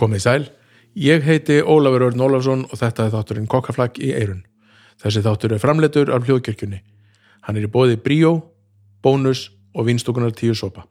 Komið sæl, ég heiti Ólafur Örn Ólafsson og þetta er þátturinn Kokkaflag í Eirun. Þessi þáttur er framleitur af hljóðkirkjunni. Hann er í bóði Bríó, Bónus og Vinstúkunar tíu sopa.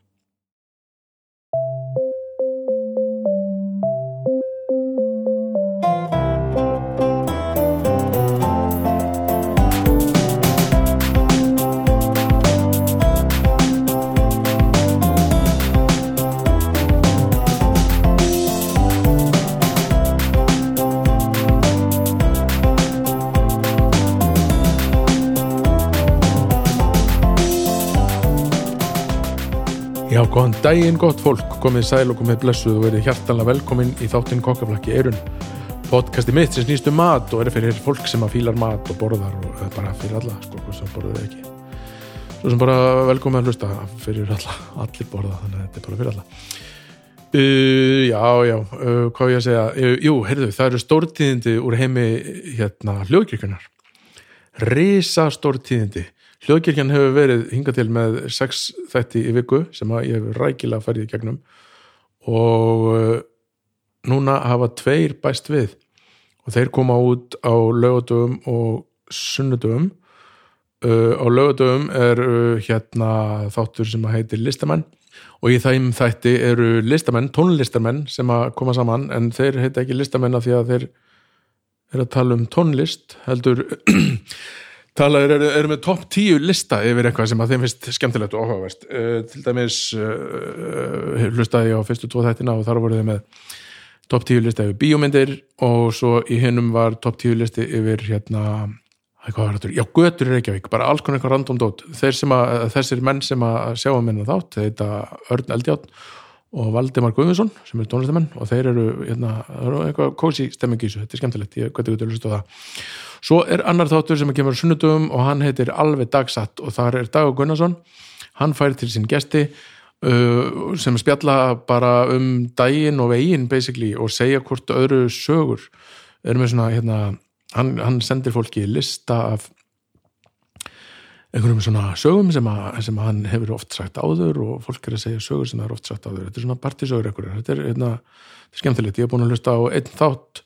Daginn, gott fólk, komið sæl og komið blessuð og verið hjartanlega velkomin í þáttinn Kokkaflakki Eirun. Podcasti mitt sem snýst um mat og er fyrir fólk sem að fílar mat og borðar og bara fyrir alla, sko, sem borðar ekki. Svo sem bara velkomin að hlusta fyrir alla, allir borða, þannig að þetta er bara fyrir alla. Uh, já, já, uh, hvað ég að segja? Uh, jú, heyrðu, það eru stórtíðindi úr heimi hérna hljóðkirkjunar. Risa stórtíðindi. Hljóðkirkjan hefur verið hingað til með sex þætti í viku sem ég hefur rækilega farið í gegnum. Og uh, núna hafa tveir bæst við. Og þeir koma út á lögadöfum og sunnudöfum uh, á lögadöfum er uh, hérna þáttur sem heitir listamenn. Og í þeim þætti eru listamenn, tónlistamenn sem að koma saman. En þeir heita ekki listamenn af því að þeir eru að tala um tónlist heldur talaður eru, eru með topp tíu lista yfir eitthvað sem að þeim finnst skemmtilegt og áhugavert. Uh, til dæmis uh, hlustaði á fyrstu tvo þættina og þar voru þeir með topp tíu lista yfir bíómyndir og svo í hinnum var topp tíu listi yfir hérna hvað var þetta, já götur er að bara alls konar eitthvað random dót. Þessir menn sem að sjá að minna þátt þetta Örn Eldjátt og Valdimar Guðvinsson sem er tónlistamenn og þeir eru, hérna, það eru eitthvað kósi stemming í þessu, þetta er skemmtilegt, ég gæti að hlusta á það Svo er annar þáttur sem kemur sunnudum og hann heitir Alveg Dagsatt og þar er Dagur Gunnarsson. Hann fær til sín gesti uh, sem spjalla bara um daginn og veginn basically og segja hvort öðru sögur. Er með svona, hérna hann, hann sendir fólki lista af einhverjum svona sögum sem, að, sem hann hefur oft sagt áður og fólk er að segja sögur sem það er oft sagt áður. Þetta er svona partisögur einhverjum þetta er, hérna, þetta er skemmtilegt, ég hef búin að hlusta á einn þátt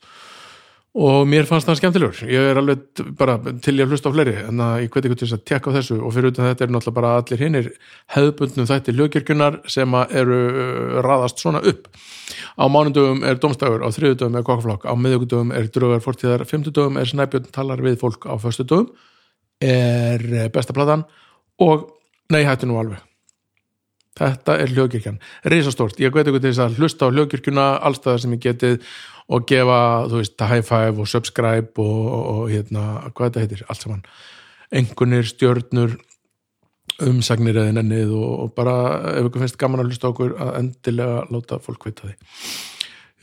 og mér fannst það skemmtilegur. Ég er alveg bara til ég hlusta á fleiri en ég hveti ykkur til þess að tekka á þessu. Og fyrir utan þetta er náttúrulega bara allir hinnir hefðbundnum þætti hljókirkjunar sem eru raðast svona upp. Á mánundögum er domstægur á þriðudögum er kokkaflokk, á miðugudögum er draugar fortíðar, fymtudögum er snæbjörn talar við fólk á föstudögum er bestaplatan og nei hættu nú alveg þetta er hljókirkjan, reysastórt ég hveti ykkur til þess að hlusta á hljókirkjuna allstaðar sem ég getið og gefa, þú veist, high five og subscribe og, og, og hérna, hvað þetta heitir, allt saman. Engunir, stjörnur umsagnir eða nennið og, og bara ef ykkur finnst gaman að hlusta okkur að endilega láta fólk veita því.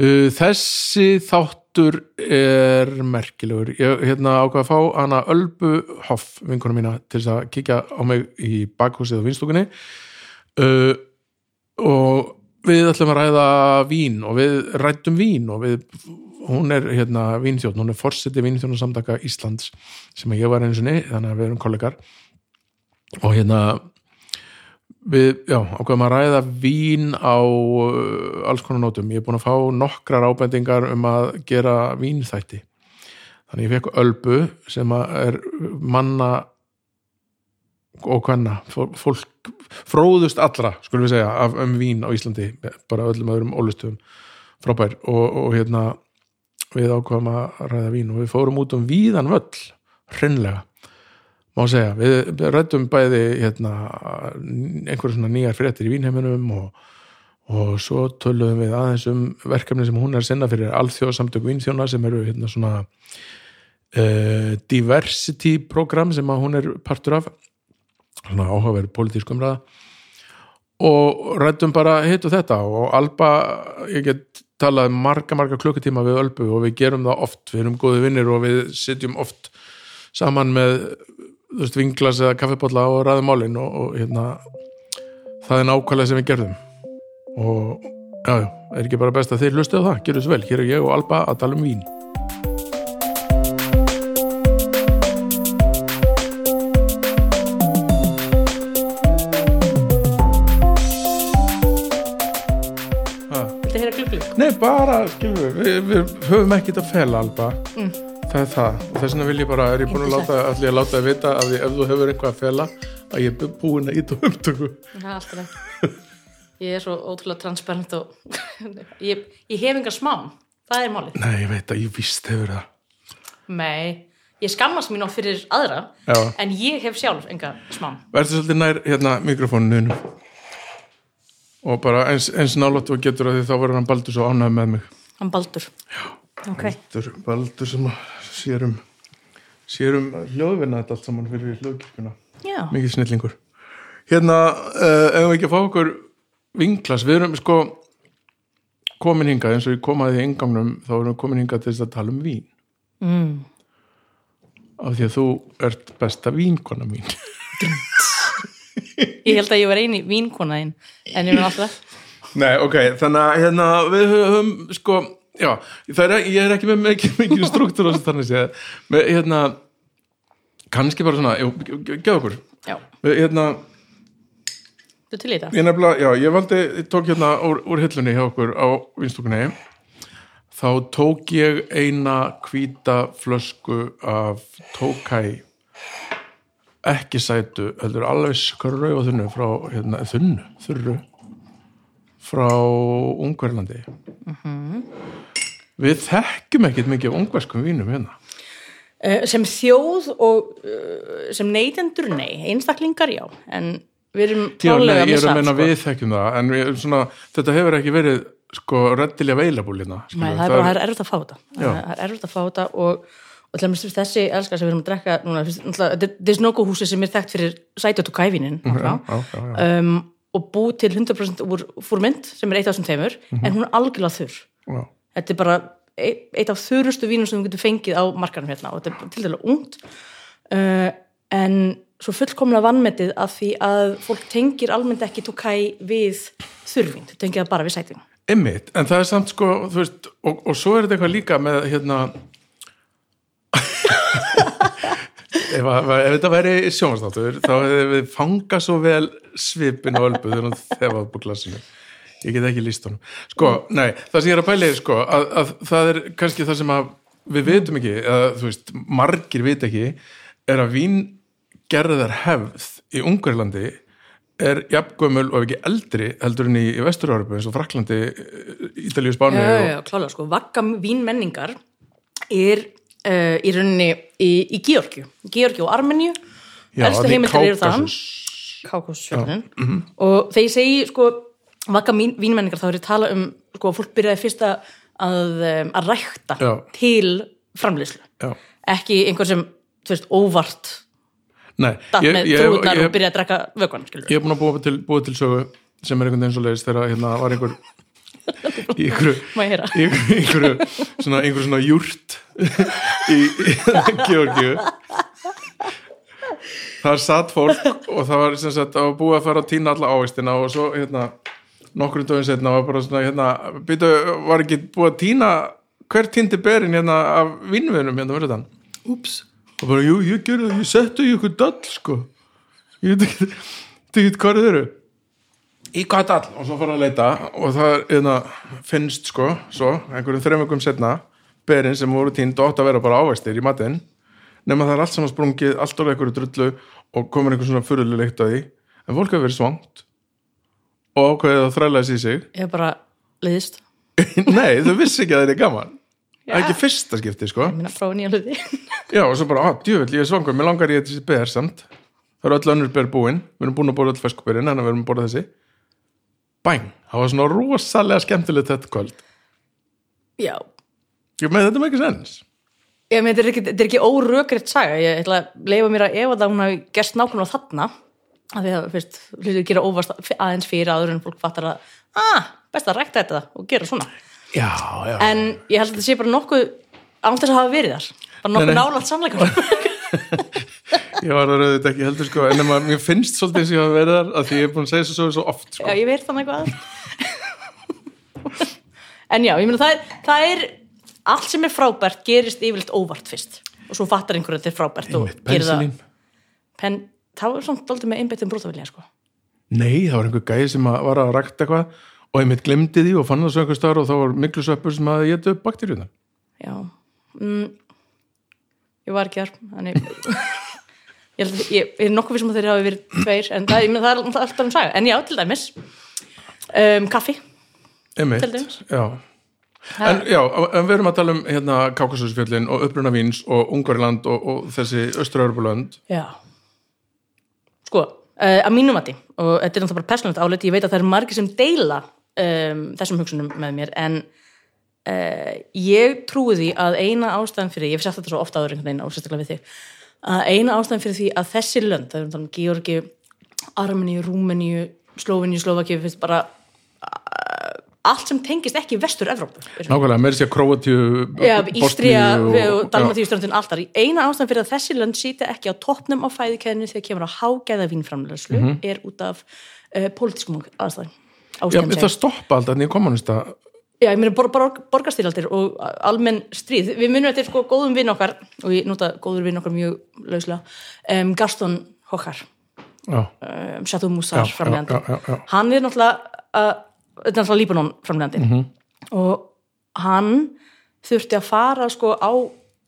Uh, þessi þáttur er merkilegur. Ég hérna ákvað að fá hana Ölbu Hoff, vinkona mína til þess að kíkja á mig í bakhúsið og vinstúkunni uh, og við ætlum að ræða vín og við rættum vín og við, hún er hérna vínþjóðn, hún er fórseti vínþjóðnarsamtaka Íslands sem ég var eins og niður, þannig að við erum kollegar. Og hérna við, já, ákveðum að ræða vín á uh, alls konar nótum, ég er búin að fá nokkrar ábendingar um að gera vínþætti. Þannig ég fekk Ölbu sem er manna og hvenna, fólk fróðust allra, skulum við segja af, um vín á Íslandi, bara öllum öðrum ólustum frábær. Og, og hérna við ákvæmum að ræða vín og við fórum út um víðan völl hrenlega, má segja. Við rættum bæði hérna einhverjum svona nýjar fréttir í vínheiminum og, og svo töluðum við aðeins um verkefni sem hún er senna fyrir alþjóðsamtök vínþjóna sem eru hérna svona uh, diversity program sem hún er partur af svona áhugaverð politískum ræða og rættum bara hitt og þetta og Alba, ég get talað marga, marga klukkutíma við Ölbu og við gerum það oft, við erum góði vinnir og við sitjum oft saman með þú veist, vinglas eða kaffepotla og ræðum málin og, og hérna það er nákvæmlega sem við gerðum. Og já, já, er ekki bara best að þeir lustu á það, gerðu svo vel, hér er ég og Alba að tala um vín bara, skilur við, við höfum ekkert að fela alba Mm. það er það og þess vegna vil ég bara, er ég búin að láta allir að láta að vita að ef þú hefur eitthvað að fela að ég er búin að íta umtöku Það er alltaf. Ég er svo ótrúlega transparent og ég, ég hef engar smám. Það er málið. Nei, ég veit að ég víst hefur það Nei, ég skammast mín á fyrir aðra Já. en ég hef sjálf engar smám. Verður svolítið nær hérna mikrofóninu og bara eins, eins nálætt og getur að því þá verður hann Baldur svo ánægð með mig Hann Baldur. Já. Ok. Baldur, Baldur sem sérum sérum hljóðvinna þetta allt saman fyrir hljóðkirkuna Já. mikið snillingur hérna, uh, ef við ekki að fá okkur vinglas, við erum sko komin hingað eins og ég komaði í engangnum þá erum við komin hingað til þess að tala um vín Mm. af því að þú ert besta vínkona mín Ég held að ég var eini vínkonaðinn en ég var alltaf. Nei, ok, þannig að hérna, við höfum sko, já, er, ég er ekki með mikið, struktúr á þessu þannig hérna kannski bara svona, geð okkur Já. hérna, Þú til í þetta? ég nefnilega, já, ég valdi ég tók hérna úr, úr hillunni hjá okkur á vinstúkunni þá tók ég eina hvíta flösku af tókæ ekki sætu, heldur alveg skrau og þunnu frá, hérna, þunnu, þurru frá Ungverlandi við þekkjum ekkert mikið ungverskum vínum hérna Uh, sem þjóð og uh, sem neytendur, nei, einstaklingar já, en við erum klálega að missa sko. við þekkjum það en svona, þetta hefur ekki verið sko reddilega veilabúlina Nei, það er bara, það er erfitt að fá þetta Já. það er erfitt að fá þetta og, og til dæmis þessi elskar sem við erum að drekka núna, þetta er- þetta snókuhúsi sem er þekkt fyrir sætjótt og kæfinin um, og búið til 100% úr fúrmynd sem er eitt af þessum tveimur Mhm. en hún er algjörlega þurr. Já. þetta er bara eitt, af þurrustu vínum sem þú getur fengið á markanum hérna og þetta er til dæla ungt. Uh, en svo fullkomlega vannmetið að því að fólk tengir almennt ekki tókæ við þurrvín, þau tengir það bara við sæting Einmitt, en það er samt sko veist, og, og svo er þetta eitthvað líka með hérna ef, að, ef þetta væri sjónastáttur þá hefði við fangað svo vel svipin og ölbu þegar þefað upp á glassinu ég get ekki líst honum. Sko, nei, það sem ég er að pæla er sko að, að það er kannski það sem að við vitum ekki, að þú veist margir vit ekki, er að víngerðar hefð í Ungverlandi er jafngömmul og ef ekki eldri heldur en í, í Vestur-Európu eins og Fraklandi, Ítalíu, Spáni Já, og, já, já, klálega, sko, vakka vínmenningar er uh, í rauninni í, í Georgiu, Georgiu og Armeníu. Elstu heimildir eru þaðan. Kákasus- Kákosfjörðin og þegar ég segi sko vakka vín, vínmenningar þá er ég að tala um sko fólk byrjaði fyrst að, um, að rækta Já. til framleiðslu. Já. ekki einhver sem, þú veist, óvart Nei, datt ég, með ég, trúðnar og byrjaði að drekka skilur ég er búin að búa til, búa til sögu sem er einhvern veginn svo leiðis þegar hérna var einhver í einhverju svona, einhverju svona júrt í, í Georgíu. Þar satt fólk og það var sem sagt að búið að fara að týna alla ávistina og svo hérna nokkrum dögum setna var bara svona hérna býtu, var ekki búið að týna hver týndi berin hérna af vinnvinum hérna verður þann ups og bara, jú, ég gerði það, ég settu í ykkur dall sko. Ég veit ekki hvað þau eru í hvað dall? Og svo fara að leita og það hérna, finnst sko svo, einhverjum þreim vikum setna berin sem voru týnd og átt að vera bara ávæstir í matinn nema það er allt saman sprungið allt orðið einhverju drullu og komur einhver svona fyrirlilegt að því. En fólk hefur verið svangt og ákveðið að þræla þessi í sig. Ég hef bara leiðist. Nei, þau vissi ekki að það er gaman. Já. ekki fyrsta skipti sko. Ég minna prófa nýja hluti. Já, og svo bara, að, djöfull, ég er svangur, mér langar ég þessi ber samt. Það eru öll önnur ber búin, við erum búin að bóra öll feskuberin, en við erum að bóra þessi. Bæng, það var svona rosalega skemmtilegt þetta kvöld. já, Ég með þetta með ekki sens. ég með þetta er ekki, órökriðt saga ég ætla að leifa mér að ef að hún hafi gerst nákvæmlega þarna að því að fyrst hlutir gera óvast aðeins fyrir áður en fólk fattar að ah, best að rækta þetta og gera svona Já, já. en ég held að þetta sé bara nokkuð án þess að hafa verið þar bara nokkuð Nei, nei. Ég var að rauðið þetta ekki heldur, sko, en nema, mér finnst svolítið eins og ég hafa verið þar, að því ég er búin að segja þessu svo, svo oft, sko. já, ég veit þannig eitthvað en já, ég meina það er, það er allt sem er frábært gerist yfirleitt óvart fyrst og svo fattar einhverju að þetta er frábært og Einmitt, gerir það pensilín. pen, það var samt daldið með einbettum brotavilja sko. Nei, það var einhver gæði sem að var að rækta eitthvað og einmitt glemdi því og fann það svo einhver staðar og þá var miklu sveppur sem að geta upp bakteríuna já mm, ég var ekki þar þannig ég, að- ég, ég er nokkuð vissum að þeir hafi verið tveir en það, ég meina, það er alltaf um saga. En já, til dæmis um, kaffi einmitt, Til dæmis. já. En já, en við erum að tala um hérna Kákasusfjöllin og uppruna víns og Ungverland og, og þessi Östra-Örbulönd Já. Sko, uh, að mínum mati og þetta er náttúrulega bara persónulegt álit, ég veit að það eru margir sem deila um, þessum hugsunum með mér en uh, ég trúi því að eina ástæðan fyrir, ég hef sagt þetta svo ofta áður einhvern veginn og sérstaklega við þig, að eina ástæðan fyrir því að þessi lönd, það er um um Georgi Armeníu, Rúmeníu Slóveníu, Slovakíu, finnst bara uh, allt sem tengist ekki vestur Evrópu Nákvæmlega, með þessi að Ístria Bosníu já. Dalmatíuströndin alltaf. Eina ástæðan fyrir að þessi lönd sýta ekki á toppnum á fæðikeðinu þegar kemur á hágæða vínframlegslu er út af uh, pólitískum. Mhm. Já, það stoppa alltaf nýja kommunista Já, ég meina bor, bor, borgarstýraldir og almenn stríð. Við munum þetta er sko góðum vinn okkar og ég nota góður vinn okkar mjög lauslega. Um, Gaston Hokkar, um, Chateau Moussar Já, framlegandi. já, já, já. Hann er náttúrulega, uh, þetta er náttúrulega Líbanon framlegandi Mhm. og hann þurfti að fara sko á,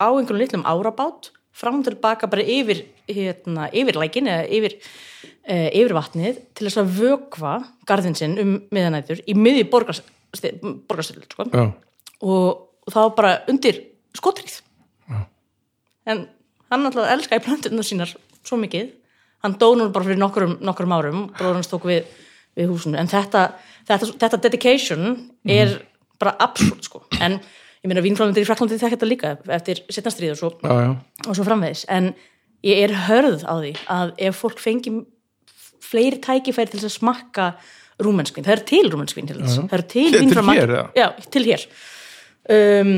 á einhvern litlum árabát fram og tilbaka bara yfir, hérna, yfir lækin eða yfir, uh, yfir vatnið til þess að vökva garðin sinn um miðanætur í miði borgarstöld sko. og, og það var bara undir skotrið en hann alltaf elskaði plöntunar sínar svo mikið. Hann dó nú bara fyrir nokkurum, nokkurum árum. Bróður hans tók við, við húsinu. En þetta, þetta, þetta dedication er bara absúlt sko. En ég meina vínframlendir í Fraklandi þekka þetta líka eftir setnastrið og svo, já, já. og svo framvegis. En ég er hörð á því að ef fólk fengi fleiri tækifæri til að smakka rúmenskvin, það er til rúmenskvin til þess, það er til til vínframland hér, eða? já, til hér. Um,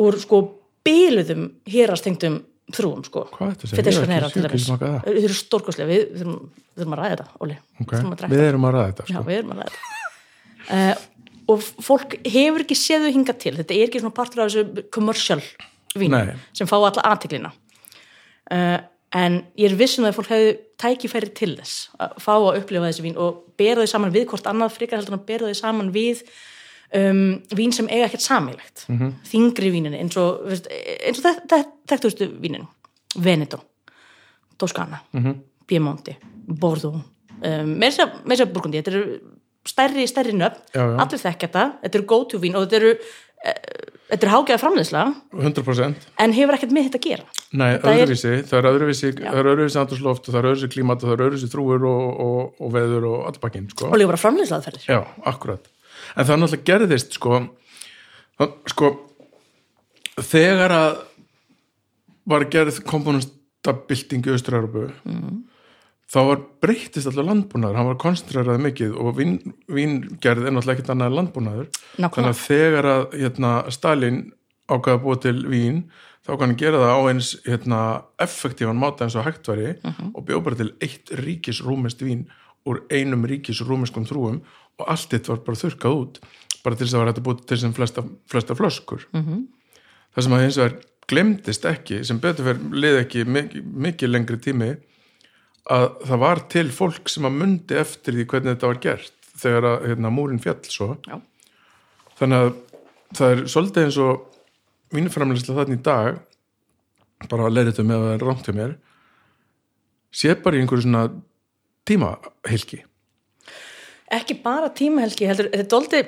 úr sko byluðum hérastengdum þrúum sko. Er þetta eru stórkoslega, við þurfum, að ræða þetta, Óli. Við erum að ræða þetta Já, sko. við erum að ræða þetta. Uh, og fólk hefur ekki séð þau hinga til. Þetta er ekki svona partur af þessu commercial vín sem fá alla aðteklina uh, en ég er vissin að fólk hefði tækifæri til þess að fá að upplifa þessi vín og bera þau saman við hvort annað frekar heldur en að bera þau saman við um, vín sem eiga ekkert samilegt Mhm. -hmm. þingri vínin eins og, og þek- þek- þekktustu vínin Veneto, Toscana Mhm. Piemonte, Bordeaux um, með þess að burgundi þetta eru stærri, stærri nöfn allir þekk þetta, þetta eru go-to vín og þetta eru, þetta eru hágæða framleiðsla. 100% en hefur ekkert með þetta að gera. Nei, Þetta er- öðruvísi, það er öðruvísi það er öðruvísi andurslóft og það er öðruvísi klímat og það er öðruvísi þrúur og, og, og veður og allbakinn, sko. og líka bara framleiðslaðferðir Já, akkurat. En það er náttúrulega gerðist, sko, sko, þegar að var gerð komponentabilding í Östur-Európu, þá var breyttist alltaf landbúnaður, hann var koncentrerað mikið og vín, víngerð er náttúrulega ekkert annað landbúnaður. Nákvæmlega. Þannig að þegar að hérna, Stalin ákvaða að búa til vín, þá kann hann gera það á eins hérna, effektífan máta eins og hægt væri og bjóð bara til eitt ríkis rúmest vín úr einum ríkis rúmeskum þrúum og allt þetta var bara þurkað út bara til þess að var hægt að búa til sem flesta, flesta flöskur -hmm. það sem að eins og er glemdist ekki, sem betur fyrir lið ekki mikið, mikið lengri tími að það var til fólk sem að mundi eftir því hvernig þetta var gert þegar að hérna, múrin fjall svo. Já. þannig að það er svolítið eins og vínframleysla þarna í dag bara að leira þetta með að það er rámt hjá mér sé bara í einhverju svona tímahylki ekki bara tímahelgi, heldur, þetta er doldi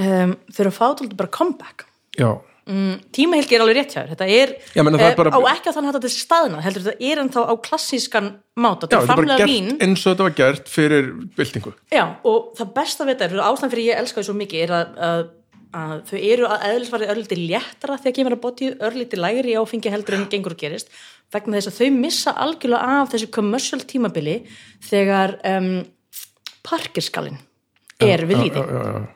um, þau eru að fá doldi bara comeback. Já, mm, tímahelgi er alveg rétt hjá þér. Þetta er, Já, er eh, bara- á ekki að þannig að þetta er staðna heldur þetta er ennþá á klassískan máta. Já þetta þetta er framlega vín eins og þetta var gert fyrir byltingu. Já, og það besta við þetta er, ástæðan fyrir ég elska þau svo mikið er að, að, að þau eru að eðlisvarði örlítið léttara þegar kemur að bóti örlítið lægri áfengi heldur en gengur og gerist vegna þess að þau missa algjörlega af þessu commercial tímabili þegar um, parkerskalinn er við líði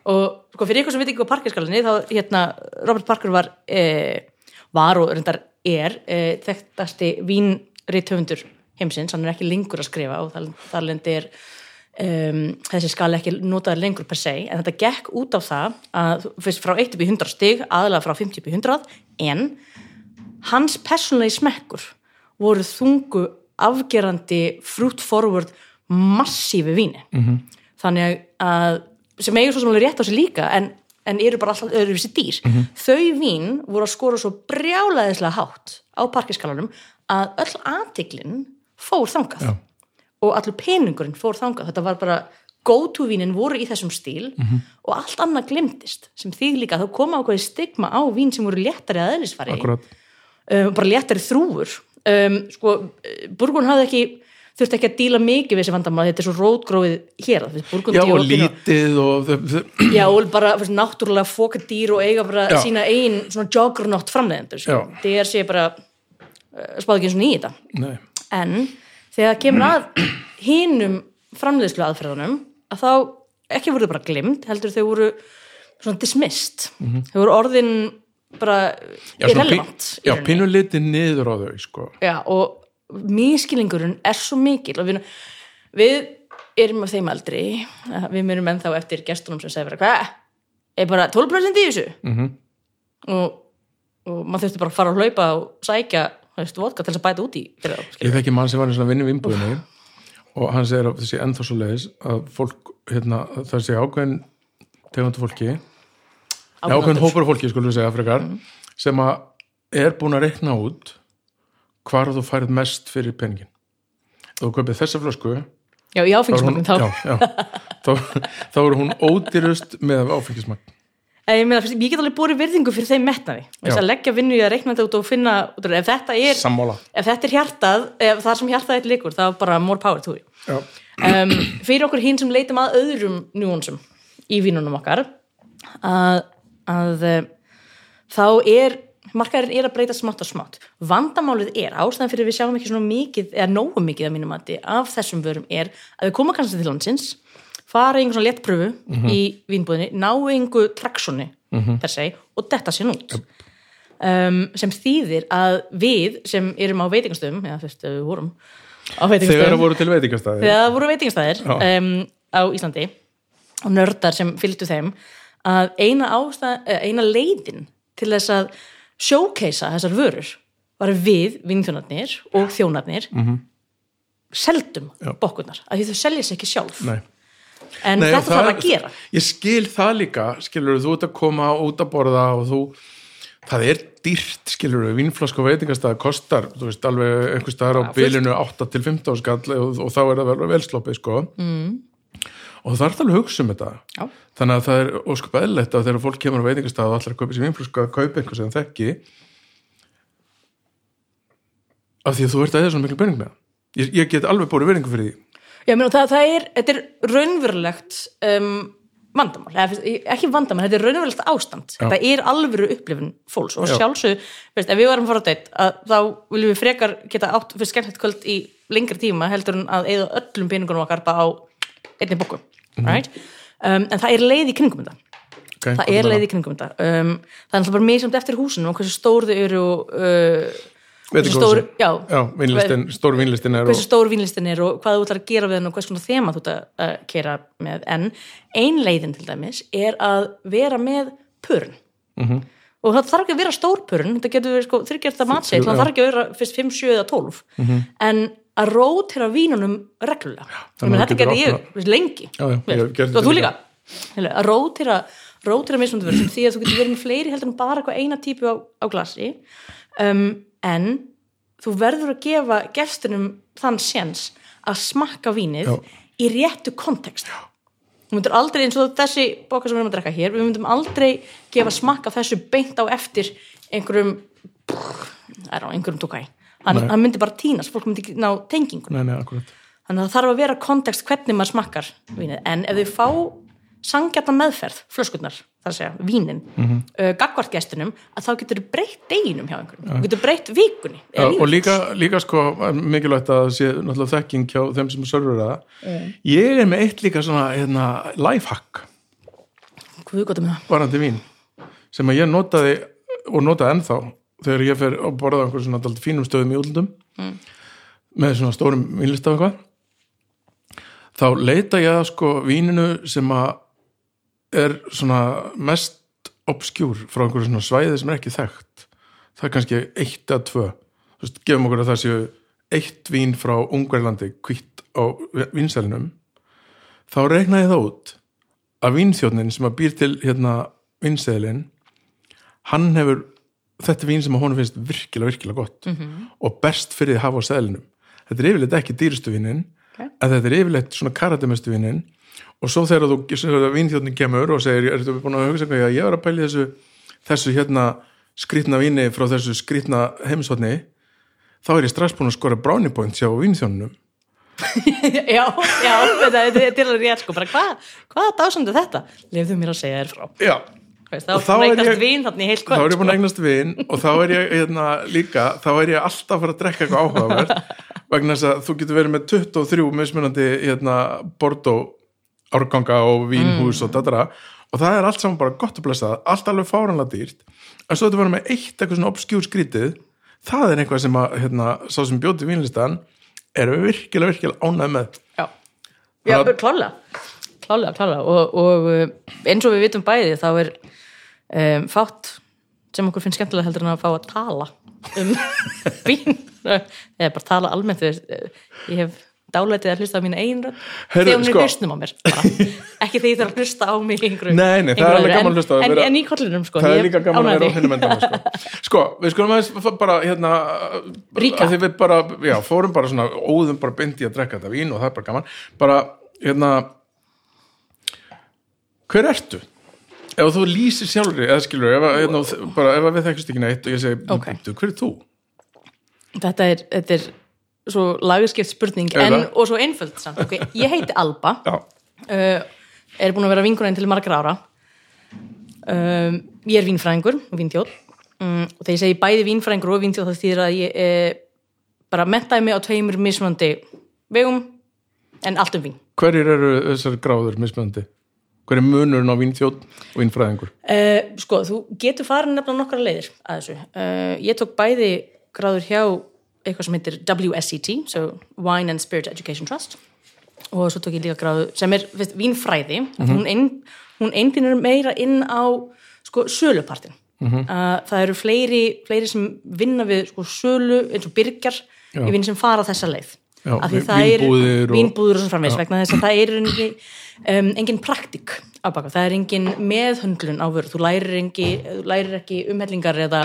og sko fyrir ykkur sem veit ekki hvað parkerskalinn er þá hérna Robert Parker var eh, var og reyndar er eh, þekktasti vínriðtöfundur heimsins, hann er ekki lengur að skrifa og þar, þar lendi er um, þessi skala ekki notaður lengur per se, en þetta gekk út á það að fyrst frá 1 upp í 100 stig aðalega frá 50 upp í 100 en hans persónulegi smekkur voru þungu afgerandi fruit forward massífi víni. -hmm. Þannig að sem eigur svo sem alveg rétt á sig líka en, en eru bara alltaf öðruvísi dýr. Þau vín voru að skora svo brjálæðislega hátt á parkiskalanum að öll aðtiklin fór þangað. Já. og allur peningurinn fór þangað. Þetta var bara go-to vínin voru í þessum stíl og allt annað glimtist sem því líka þá koma ákveði stigma á vín sem voru léttari að eðlisfari um, bara léttari þrúfur. Um, sko, Burgun hafði ekki þurfti ekki að díla mikið við þessi vandamál þetta er svo rótgróið hér já og lítið og þau- já og bara fyrir, náttúrulega fóka dýr og eiga bara Já. sína ein svona joggernátt framleiðendur sko. Já. það er sé bara uh, spáði ekki eins og nei, en þegar kemur að hinum framleiðslu aðferðunum að þá ekki voru bara glimd heldur þau voru svona dismissed þau voru orðin bara irrelevant já pínu litið niður á þau sko. Já, og mískilingurinn er svo mikil og við, við erum af þeim aldri við myrum ennþá eftir gestunum sem segir bara, hvað, er bara 12% í þessu? Mm og, og maður þurfti bara að fara að hlaupa og sækja, þú veist, vodka til að bæta út í þá, ég skilur. þekki mann sem var í svona vinnu vinnbúðinu og hann segir þessi ennþá svo leiðis að fólk, hérna, það sé ákveðin tegundu fólki. Ákveðin hópur af fólki, skulum við segja, frekar, sem að er búin að reikna út hvar þú færið mest fyrir peningin. Þú kaupið þessa flösku, Já, í er áfengismagnin þá, já, já, þá, þá er hún ódýrust með áfengismagn. ég, meina, ég get alveg búið virðingu fyrir þeim metnaði, að leggja vinnu í að reikna þetta út og finna, út ef þetta er ef þetta er hjartað, ef það sem hjartað er líkur, þá bara more power to you. Já, um, fyrir okkur hinn sem leitum að öðrum njúansum í vínunum okkar að, að eh, þá er markaðurinn er að breyta smátt og smátt vandamálið er, ástæðan fyrir við sjáum ekki svona mikið, eða nógu mikið að mínum mati af þessum vörum er að við koma kannski til landsins fara í einhvern svona léttpröfu í vínbúðinni, ná einhver traksjoni per se og detta sér út um, sem þýðir að við sem erum á veitingastöðum eða fyrst við vorum á þegar veitingastöðum það voru til veitingastæði. þegar voru veitingastæðir Já. um, á Íslandi og nördar sem fylgdu þeim að eina, ástæð, eina leiðin til þess að sjókeisa þessar vörur var við vinnþjónarnir og þjónarnir seldum Já. bokkurnar, af því þau selja sér ekki sjálf Nei. en Nei, þetta þarf að gera Ég skil það líka, skilur þú ert að koma út að borða og þú, það er dýrt, skilur þú, vínflask og veitingastæði kostar, þú veist, alveg einhver staðar á Já, fullt. bilinu 8 til 15 skall og, og þá er það vel velsloppið, sko. Mm. Og það er alveg að hugsa um þetta. Já. Þannig að það er óskup eðlilegt að þegar fólk kemur á veitingastæði og allir að kaupa sér vínflask að kaupa einhver sem það þekki af því að þú ert að eða svona miklu pening með. Ég, ég get alveg búið verðingu fyrir því. Já, menn, það, það er, þetta er raunverulegt um, vandamál, eða, ekki vandamál, þetta er raunverulegt ástand, Já. þetta er alvöru upplifun fólks og Já. sjálfsög, veist, ef við varum fara á að þá viljum við frekar geta átt fyrir skemmtilegt kvöld í lengri tíma heldur en að eða öllum peningunum okkar bara á einni bóku, right? Um, en það er leið í kringum þetta. Okay, það er leið í kringum þetta. Um, það er alltaf bara mjög samt eftir húsinu og hversu stór þau eru uh, hversu stór, já, Já, vínlistin, stór vínlistin er hversu stór vínlistin er og hvað þú ætlar að gera við hann og hvers konar þema þú ætlar að kera með. En ein leiðin til dæmis er að vera með pörn Mhm. og það þarf ekki að vera stór pörn þetta getur verið sko þryggjart að matseit það þarf ekki að vera fyrst 5, 7 eða 12 Mhm. en að rótira vínunum reglulega. Þannig að þetta gerði ég lengi. Já, já, ég og þú líka. að rótira mismunandi vörur sem því að þú getur verið með fleiri heldur en bara eina típu á, á glasi um, en þú verður að gefa gestunum þann séns að smakka vínið Já. í réttu kontekst þú myndir aldrei eins og þessi bóka sem við erum að drekka hér við myndum aldrei gefa smakka þessu beint á eftir einhverjum er á einhverjum tókæ hann, hann myndi bara tínast, fólk myndi ná tengingun þannig að það þarf að vera kontekst hvernig maður smakkar vínið, en ef þau fá sangjata meðferð, flöskurnar þar að segja, vínin, mm. -hmm. uh, gagvart gestunum, að þá getur breytt deginum hjá einhverjum, þú getur breytt vikunni eða og líka, líka sko er mikilvægt að það sé náttúrulega þekking hjá þeim sem sörfur það. Ég er með eitt líka svona hérna, lifehack. Guð, gott um það. varandi vín sem að ég notaði og notaði ennþá þegar ég fer að borða á einhverjum svona dálítið fínum stöðum í útlundum með svona stórum vínlista og eitthvað þá leita ég að sko víninu sem að er svona mest obskjúr frá einhverju svona svæði sem er ekki þekkt. Það er kannski eitt eða tvö. Þú veist, gefum okkur að það séu eitt vín frá Ungverlandi kvitt á vinsælinum þá reikna ég það út að vínþjóðnin sem að býr til hérna vínseðlin hann hefur þetta er vín sem að honum finnst virkilega, virkilega gott -hmm. og best fyrir að hafa á seðlinum. Þetta er yfirleitt ekki dýrustu vínin Ok. en þetta er yfirleitt svona karadimestu vínin. Og svo þegar þú þegar vínþjóðnin kemur og segir, ertu búin að hugsa eitthvað, já, ég var að pæli þessu þessu hérna skrýtna víni frá þessu skrýtna heimsotni þá er ég strax búin að skora brownie points hjá vínþjóðnum já, já, þetta þetta- þetta er alveg rétt sko, bara hvað, hvað dásandu þetta? Lefðu mér að segja þér frá. Já, Veist, þá er ég- búin að eignast vin og þá er ég hérna, líka, þá er ég alltaf að fara að drekka eitthvað áhugavert vegna þess að þú getur verið með 23 mismunandi hérna, Bordeaux árganga og vínhús og dadara og það er allt saman bara gott að blessa allt alveg fáranlega dýrt. En svo þetta verður með eitt eitthvað svona obskjúr skrítið það er eitthvað sem að hérna, sá sem bjóti vínlistan er virkilega, virkilega ánæð með. Já, já að- klálega klálega, og, og uh, eins og við vitum bæði þá er um, fátt sem okkur finnst skemmtilega heldur en að fá að tala um vín eða bara tala almennt við, ég hef dálætið að hlusta á mín Heyrðu, þegar hún er sko- hlustnum á mér bara. ekki þegar ég þarf að hlusta á mig einhverju, Nei, nei, það er alveg gaman að hlusta en, en, í kollinum sko það er líka gaman að vera á því. hinnum endana sko. sko, við skulum aðeins bara hérna, Ríka. að við bara, já, fórum bara svona óðum bara í að drekka þetta vín og það er bara gaman bara, hérna hver ertu? ef þú lýsir sjálfri, eða skilur ef, að, hérna, bara, ef við þekkist ekki neitt og ég segi, Ok. "Bíddu, hver er þú? þetta er, þetta er svo lagaskipt spurning en, og svo einföld samt okay. ég heiti Alba uh, er búin að vera vinkurinn til margra ára um, ég er vínfræðingur og vínþjóð um, og þegar ég segi bæði vínfræðingur og vínþjóð það þýðir að ég eh, bara mentaði mig á tveimur mismunandi vegum en allt um vín hverjir eru þessar gráður mismöndi? Hver er munurinn á vínþjóð og vínfræðingur? Uh, sko, þú getur farin nefnilega nokkra leiðir að þessu. Uh, ég tók bæði gráður hjá eitthvað sem heitir WSET, so Wine and Spirit Education Trust og svo tók ég líka gráðu sem er veist, vínfræði, hún, ein, hún einbýnur meira inn á sko, sölupartin. uh, það eru fleiri, fleiri sem vinna við sko, sölu eins og byrgjar Já. í vinn sem fara þessa leið. Já, Af því það er- vínbúðir og- svo framvegs vegna þess að það er um, engin praktik á baka, það er engin meðhöndlun á vöru, þú lærir, engi, þú lærir ekki umhellingar eða,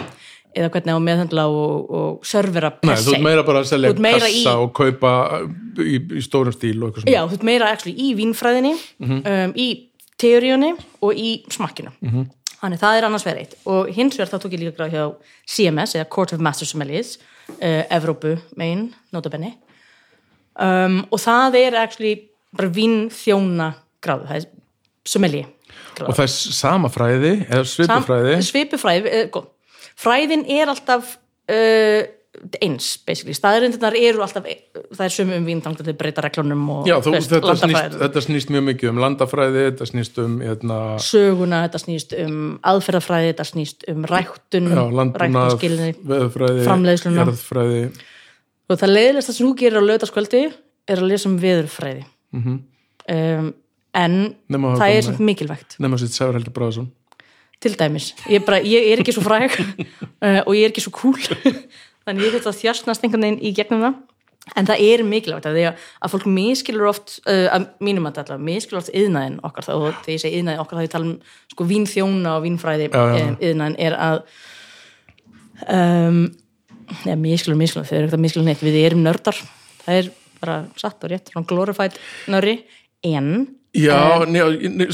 eða hvernig á meðhöndla og, og servera Nei, per þú se. ert meira bara að selja Þú kassa í- og kaupa í, í stórum stíl og eitthvað svona. Já, þú ert meira actually, í vínfræðinni um, í teoríunni og í smakkinu. Þannig það er annars verið eitt. Og hins vegar þá tók ég líka gráð hjá CMS eða Court of Master Sommeliers uh, Evrópu megin, notabenni um, og það er actually bara vínþjóna gráðu, það er sommelier gráðu. og það er sama fræði eða svipufræði Sam- svipufræði, eh, góð. fræðin er alltaf uh, eins basically, staðarindirnar eru alltaf það er sömu um vín þannig að þau breyta reglunum og Já, þú, veist, þetta, snýst, landafræði. þetta snýst mjög mikið um landafræði, þetta snýst um hérna, söguna, þetta snýst um aðferðafræði, þetta snýst um ræktun já, landbúnað, ræktunskilni veðurfræði, Framleiðsluna. jarðfræði og það leiðilegst sem þú gerir á lögdaskvöldi er að lesa um veðurfræði. Mhm. um, en Nema að það er samt mikilvægt. Nema sitt Sævar Helgi Bráðsson til dæmis, ég, bara, ég er ekki svo fræg uh, og ég er ekki svo cool. Þannig ég þetta þjastnast einhvern veginn í gegnum það. En það er mikilvægt að, því að, að fólk miskilur oft uh, að mínum að þetta miskilur oft yðnaðin okkar. Og þegar ég segi yðnaðin okkar þá ég tala um sko vínþjóna og vínfræði Já, já, já. um, yðnaðin er að um, neða miskilur miskilur, þau eru ekkert að miskilur neitt. Við erum nördar, það er bara satt og rétt, svona glorified nörri. En Já, um, njá,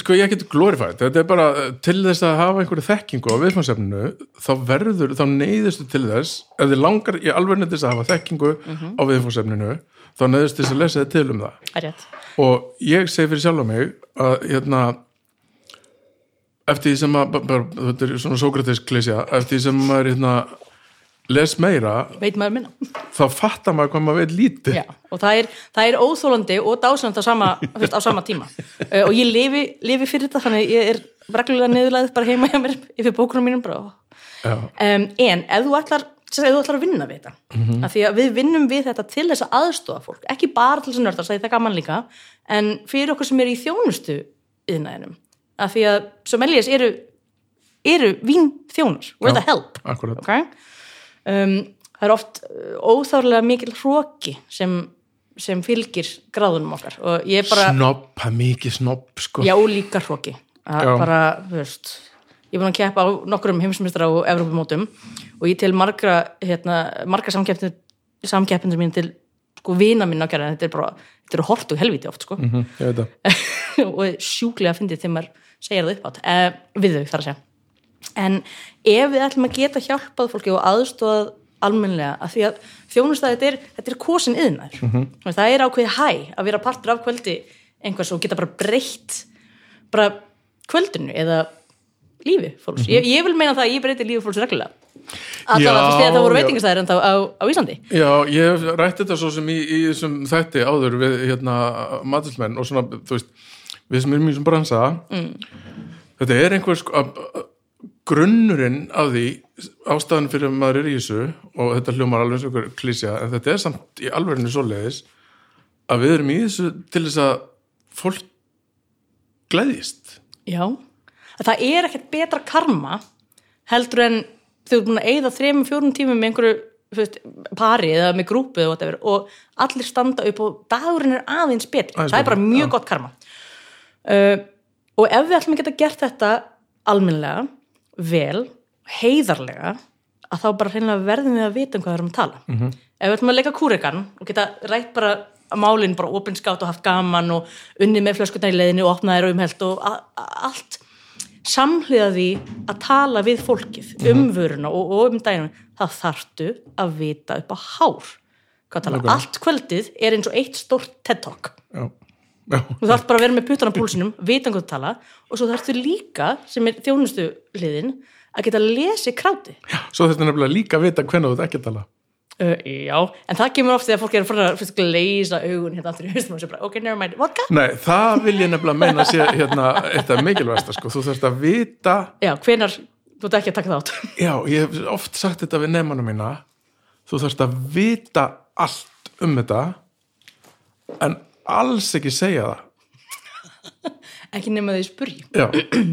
sko ég get glorifætt þetta er bara eh, til þess að hafa einhverju þekkingu á viðfangsefninu, þá verður þá neyðistu til þess, ef þið langar í alveg þess að hafa þekkingu Mhm. á viðfangsefninu, þá neyðist þess að lesa þið til um það. Rétt. Og ég segi fyrir sjálf á mig að hérna eftir því sem að, bara, þetta er svona Sókrates klesja, eftir því sem maður hérna, les meira, veit maður minna. þá fattar maður hvað maður veit lítið. Já, og það er, það er óþólandi og dásanand á sama, veist, á sama tíma. Uh, og ég lifi, lifi fyrir þetta þannig ég er reglulega neðurlæðið bara heima hjá mér yfir bókunum mínum um, en ef þú ætlar sem ef þú ætlar að vinna við þetta Mhm. af því að við vinnum við þetta til þess að aðstofa fólk ekki bara til þess að nörda, það er gaman líka en fyrir okkur sem er í þjónustu yðnaðinum, af því að sommeliers eru, eru vín þjónar, we're Já, the help okay? Um, það er oft uh, óþárlega mikil hróki sem sem fylgir gráðunum okkar og ég bara, Snobb, það er mikið snobb sko. já líka hróki bara, veist ég er búin að keppa á nokkrum heimsmyndstara og Evrópumótum og ég til margra hérna, margra samkeppnir samkeppnir mín til sko vina að gera, þetta er bara þetta eru hort og helviti oft sko. Veit það. Og sjúklega fyndið þegar maður segir það upp átt eh, við þau þar að segja en ef við ætlum að geta hjálpað fólki og aðstofað almennlega að því að þjónustæði þetta er, þetta er kosin yðnaður mm það er ákveðið hæ að vera partur af kvöldi einhvers og geta bara breytt bara kvöldinu eða lífi fólks. Ég, ég vil meina það að ég breyti lífi fólks reglulega. Allavega Já, fyrst þegar það voru veitingastæðir en þá á, á Íslandi. Já, ég hef rætt þetta svo sem í, í þessum þætti áður við hérna matilsmenn og svona, þú veist, við sem erum í þessum bransa þetta er einhver sko að- að- grunnurinn af því ástæðan fyrir að maður er í þessu og þetta hljómar alveg einhver klísja en þetta er samt í alverðinu svoleiðis að við erum í þessu til þess að fólk gleðist Já, það er ekkert betra karma heldur en þau eru búin að eyða þrejum, fjórum tímum með einhverju veist, pari eða með grúpu eða whatever, og allir standa upp og dagurinn er aðeins betri. Það er bara mjög já. gott karma. Uh, og ef við ætlum að geta gert þetta almennlega, vel, heiðarlega, að þá bara hreinlega verðum við að vita um hvað við erum að tala. -hmm. Ef við ætlum að leika kúrekan og geta rætt bara málinn bara opinskátt og haft gaman og unni með flöskutnar í leiðinu og opnaðir og umhelt og allt. Samhliða því að tala við fólkið um vöruna og, og um daginn það þarftu að vita upp á hár hvað tala, allt kvöldið er eins og eitt stórt TED Talk. Já, já, þú þarft bara að vera með putan á púlsinum vita um hvað þú tala og svo þarftu líka sem er þjónustu hliðin að geta lesi kráti svo þetta er nefnilega líka að vita hvernig þú þetta ekki að tala. Uh, já, en það kemur oft þegar fólk er að fyrst að leysa augun hérna aftur í haustum og sér bara, ok, never mind, vodka? Nei, það vil ég nefnilega meina að sé hérna, eitt af mikilvægsta, sko, þú þarfst að vita Já, hvenar, þú ert ekki að taka þátt. Já, ég hef oft sagt þetta við nefnanum mína. Þú þarfst að vita allt um þetta en alls ekki segja það ekki nema því spurji Já,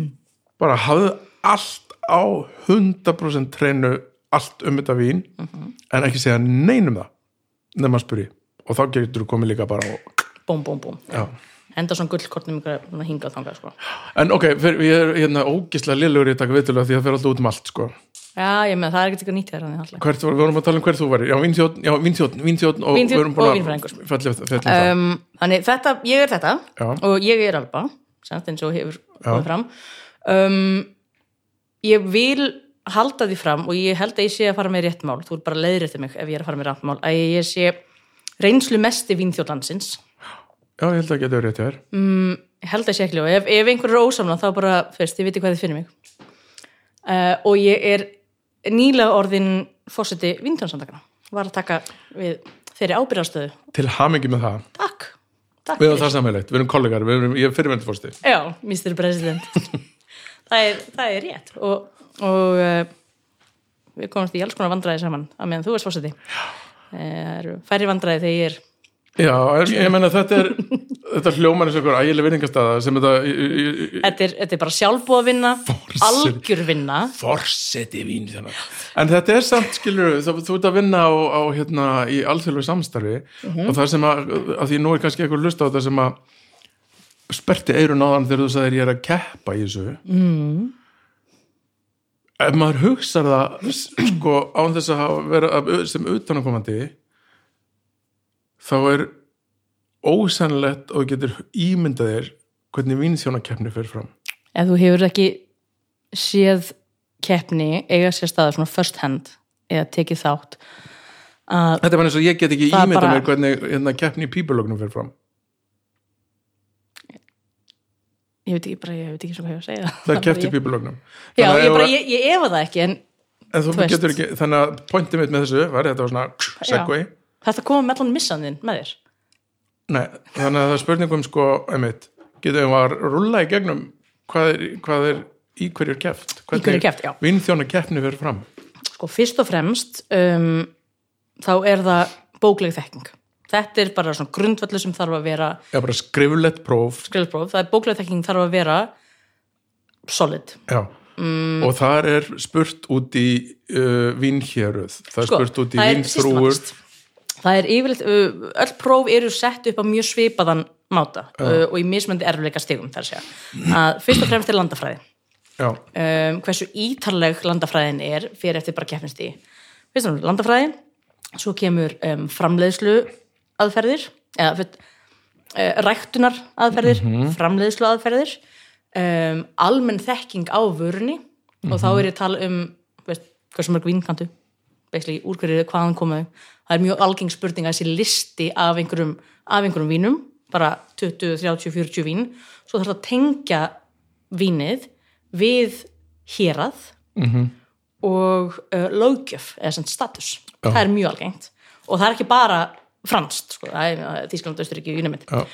bara hafðu allt á 100% treinu allt um þetta vín en ekki segja neinum það nema að spurji og þá getur þú komið líka bara og, búm, búm, búm já. henda svona gullkortnum ykkur hingað þangað sko. en ok, fyrir, ég er hérna ógislega liðlegur í að taka viðtölu því að það fer alltaf út um allt sko. Já, ég með það er ekkert eitthvað nýtt þér hvert, var- við vorum að tala um hver þú væri já, vínþjótt, já, vínþjótt, vínþjótt og við erum búin að fella fella um það. Um, þannig þetta, ég er þetta Já. og ég er alba samt eins og hefur komið fram. Um, ég vil halda því fram og ég held að ég sé að fara með rétt mál. Þú er bara leiðréttið mig ef ég er að fara með rétt mál að ég sé reynslu mesti vínþjóðlandsins já, ég held að geta verið rétt þér. Ég held að sé ekki ef, ef einhver er ósamla þá bara, fyrst, ég veit hvað þið finnir mig. Uh, og ég er nýlega orðin fórseti vínþjóðsandakana var að taka við þeirri ábyrðastöðu til hamingi með það. Takk, takk við erum það sammeilegt, við erum kollegar, við erum, ég er fyrirvendsfórsti Já, Mr. President. Það, er, það er rétt. Og, og uh, við komumst í alls konar vandræði saman að meðan þú erst fórseti það eru færri vandræði þegar ég er já, en ég menna þetta er þetta hljómar eins og einhver ægileg virðingastaða sem þetta þetta er, þetta er bara sjálfbúa vinna algjör vinna forseti vín þennan. en þetta er samt skilur þú, þú ert að vinna á, á hérna í alþjóðlegu samstarfi og það sem að, að því nú er kannski eitthvað lust á þetta sem að sperti eirun á þann þegar þú sagðir ég er að keppa í þessu mm. ef maður hugsar það sko án þess að vera sem utanakomandi þá er ósennlegt og getur ímyndað þér hvernig vínþjónakeppni fer fram ef þú hefur ekki séð keppni eiga sér staða svona first hand eða tekið þátt Þetta er bara eins og ég get ekki Það ímyndað bara- mér hvernig hérna, keppni í pípulögnum fer fram. ég veit ekki bara, ég veit ekki svo hvað ég á að segja Það er keppt í ég, pípulögnum. já, ég, bara, ég, ég efa það ekki en en þú þú getur ekki, þannig að pointið mitt með þessu var þetta var svona segway. Þetta koma með allan missanðin með þér Nei, þannig að það er spurningum sko, einmitt, getur við að rulla í gegnum hvað er, hvað er í hverju er keppt. Í hverju er keppt, já. Vinnþjóna keppni fer fram. sko fyrst og fremst um, þá er það bókleg þekking þetta er bara svona grundvallu sem þarf að vera Já, bara skriflegt próf. skrifspróf, það er bókleg þekking þarf að vera solid Já. Mm. Og þar er spurt út í uh, vínhjöruð. Það er Sko, spurt út í systematískt. Það er yfirleitt, öll próf eru sett upp á mjög svipaðan máta uh, og í mismöndi erfleika stigum þar að segja. Að fyrst og fremst er landafræði. Já, um, hversu ítarleg landafræðin er fyrir eftir bara keppnistí fyrst og fremst landafræði svo kemur um, framleiðslu aðferðir eða fyrir, uh, ræktunar aðferðir framleiðslu aðferðir um, almenn þekking á vörunni og þá er ég að tala um veist, hversu mörg basically, úr hverju hvaðan komaðu það er mjög algeng spurning að þessi listi af einhverjum, af einhverjum vínum bara 20, 30, 40 vín svo þarf það að tengja vínið við hérað -hmm. og uh, löggjöf eða sem status, Já. það er mjög algengt og það er ekki bara franskt sko, það er Þískland, Östuríki, já,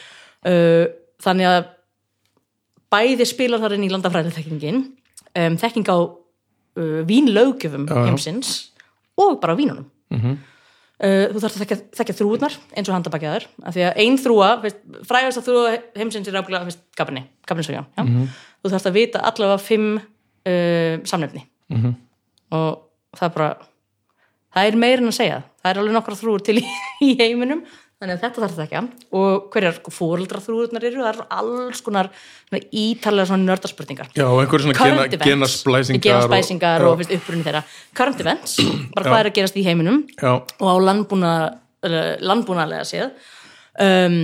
uh, þannig að bæði spilar þar inn í landafræðileg þekkingin um, þekking á uh, já. heimsins og bara vínunum Mhm. uh, þú þarf að þekka, þekka þrúðnar eins og handabakjaðar af því að ein þrúa, veist, frægast að þrúa heimsins er veist, gabinni, gabinsögja Mhm. þú þarf að vita allavega fimm uh, samnefni. Mhm. og það er bara það er meira en að segja. Það er alveg nokkra þrúur til í, í heiminum þannig að þetta þarf það ekki og hverjar fóreldra þrúurnar eru það er alls konar ítalega nördarspurningar. Já, og einhverju svona gena, genasplæsingar genasplæsingar og, og, og upprunni þeirra. Current events, bara hvað er að gerast í heiminum já, og á landbúna, eh, landbúnalega séð. Um,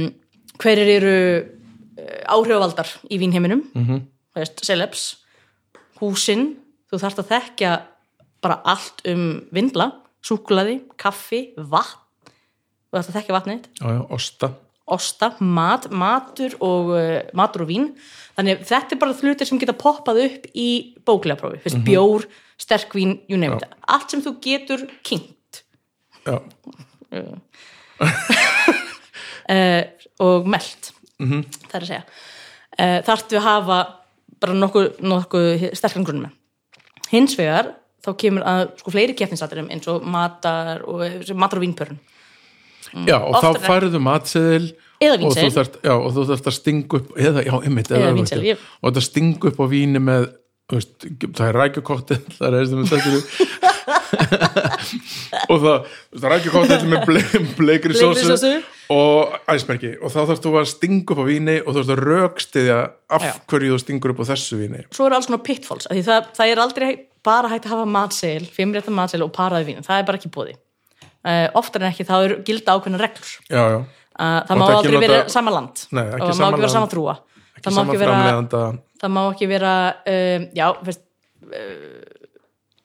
hverjir eru uh, áhrifavaldar í vínheiminum? Mm. -hmm. veist, celebs húsin, þú þarft að þekkja bara allt um vindla, súkulaði, kaffi vatn, þarft að þekkja vatnið osta. Osta, mat, matur og uh, matur og vín. Þannig þetta er bara hlutir sem geta poppað upp í bóklega prófi, fyrst bjór sterkvín, you name it, allt sem þú getur kynnt já, uh, og meld Mhm. það er að segja. Uh, þarftu að hafa bara nokkuð nokku sterkan grunn með. Hins vegar þá kemur að sko fleiri keppninsaturum eins og matar og matar og vínpörun já, og Oftar þá færðu matseðil og þú þarft, já, og þú þarft að stinga upp eða, já, einmitt, Eða vínseðil, ég- og þetta stinga upp á víni með veist, það er rækjukottel það er eða með þetta og það, þú veist, rækjukottel með ble, bleikri Bleikri sósu sósu. og æsmerki og þá þarfst þú að stinga upp á víni og þú þarfst að rökstiðja af Já. hverju þú stingur upp á þessu víni. Svo eru alls konar pitfalls það, það er aldrei bara hægt að hafa matseil fimmrétta matseil og paraði vín. Það er bara ekki bóði oftar en ekki þá er gilda ákveðna reglur. Já, já, uh, það má aldrei vera sama land. Nei, og það má ekki vera sama þrúa það má ekki vera það má ekki vera um, já, fyrst, uh,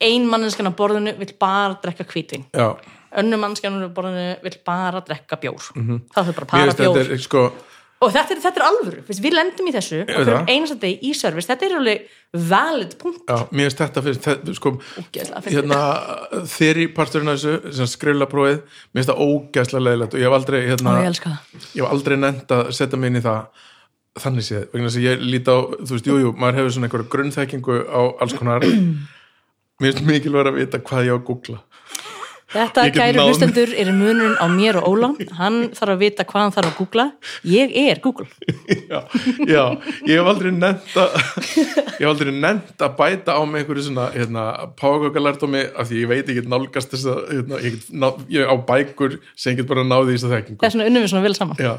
ein manneskan á borðinu vill bara drekka hvítvin. Já, önnur manneskan á borðinu vill bara drekka bjór. Það er bara para bjór. sko og þetta er, þetta er alvöru, fyrst, við lendum í þessu og það. einasta deg í service, þetta er alveg valid punkt Já, mér finnst þetta fyrir, þetta, sko, fyndið. hérna, þeirri parturinn af þessu, sem skrifla prófið, mér finnst það ógæslega leiðilegt og ég hef aldrei, hérna, og ég elska það ég hef aldrei nefnt að setja mig inn í það þannig séð, vegna þess að ég líti á, þú veist, jú, jú, maður hefur svona einhverja grunnþekkingu á alls konar, mér finnst mikilvæg að vita hvað ég á að googla. Þetta, Ég náð- hlustendur, er munurinn á mér og Óla. Hann þarf að vita hvað hann þarf að googla. Ég er Google. já, já, ég hef aldrei nefnt að ég hef aldrei nefnt að bæta á mig einhverju svona, hérna, págöggalærdómi af því ég veit ekki nálgast þess að hérna, ég, ná, ég á bækur sem get bara náði í þess að þekkingu Þess vegna unnum við svona vel saman. Já,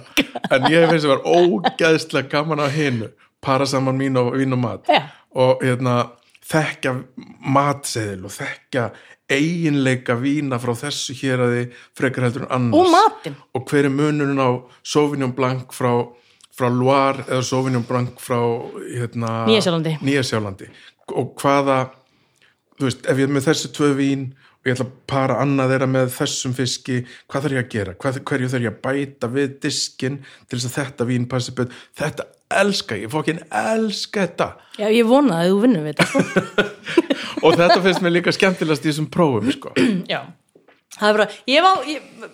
en ég finnst það var ógæðslega gaman á hinu para saman mín og, vín og mat Já. og hérna, þekkja matseðil og þekkja eiginleika vína frá þessu hér að þið frekar heldur en annars Og matinn. og hver er munurinn á Sauvignon Blanc frá, frá Loire eða Sauvignon Blanc frá hérna, Nýja-Sjálandi. Nýja-Sjálandi og hvaða þú veist, ef ég er með þessi tvö vín og ég ætla að para annað þeirra með þessum fiski, hvað þarf ég að gera Hvað, hverju þarf ég að bæta við diskin til þess að þetta vín passi betur þetta elska ég, fókin elska þetta Já, ég vona að þú vinnum við þetta. Sko. og þetta finnst mér líka skemmtilegast í þessum prófum sko. Já. Það er bara, ég var, ég,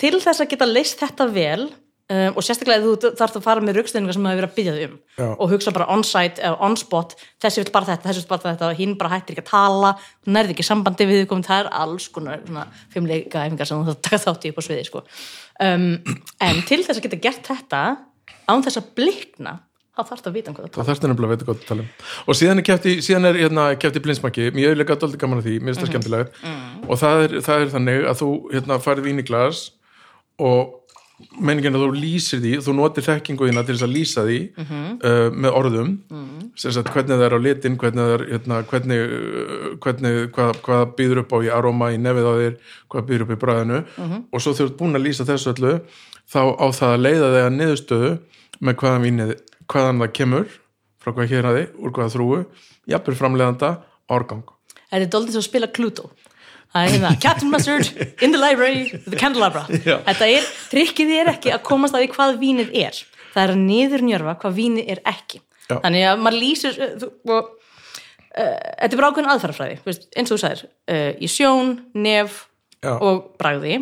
til þess að geta leist þetta vel um, og sérstaklega þú þarfst að fara með raukstöðningar sem maður verið að byggja þau um Já. og hugsa bara on-site eða on-spot þessi vill bara þetta, þessi vill bara þetta hinn bara hættir ekki að tala, þú nærði ekki sambandi við komum, það er alls konar fimmleika æfingar sem þú þarf að taka þátt í upp á sviði sko. um, en til þess að geta gert þetta án þess að blikna þá þarfst að vita um hvað það það þarfst nefnilega að veit hvað að tala um. Og síðan er kefti, síðan er hérna, kefti blindsmaki mér er líka dóldi gaman að því, mér finnst það skemmtilegt. Og það er, það er þannig að þú hérna, farið vín í glas og menningin að þú lýsir því þú notir þekkingu þína til þess að lýsa því uh, með orðum. Sem sagt hvernig það er á litin hvernig það er, hérna, hvernig, uh, hvernig hvað, hvað býður upp á í aróma í nefið á þér, hvað býður upp í bræðinu og svo þú ert búin að lýsa þessu öllu þá á það að leiða þig að niðurstöðu með hvaðan vínið hvaðan það kemur, frá hvað hér úr hvaða þrúu, jafnir framleiðanda árgang. Er þetta doldið svo að spila Cluto? Það er hérna, Captain Mustard in the library with the candelabra. Já. Þetta er, trikkið er ekki að komast að því hvað vínið er. Það er að niðurnjörfa hvað vínið er ekki. Já. Þannig að maður lýsir, þú- og, uh, þetta er bara ákveðin veist, eins og þú sagðir, uh, í sjón, nef Já. og bragði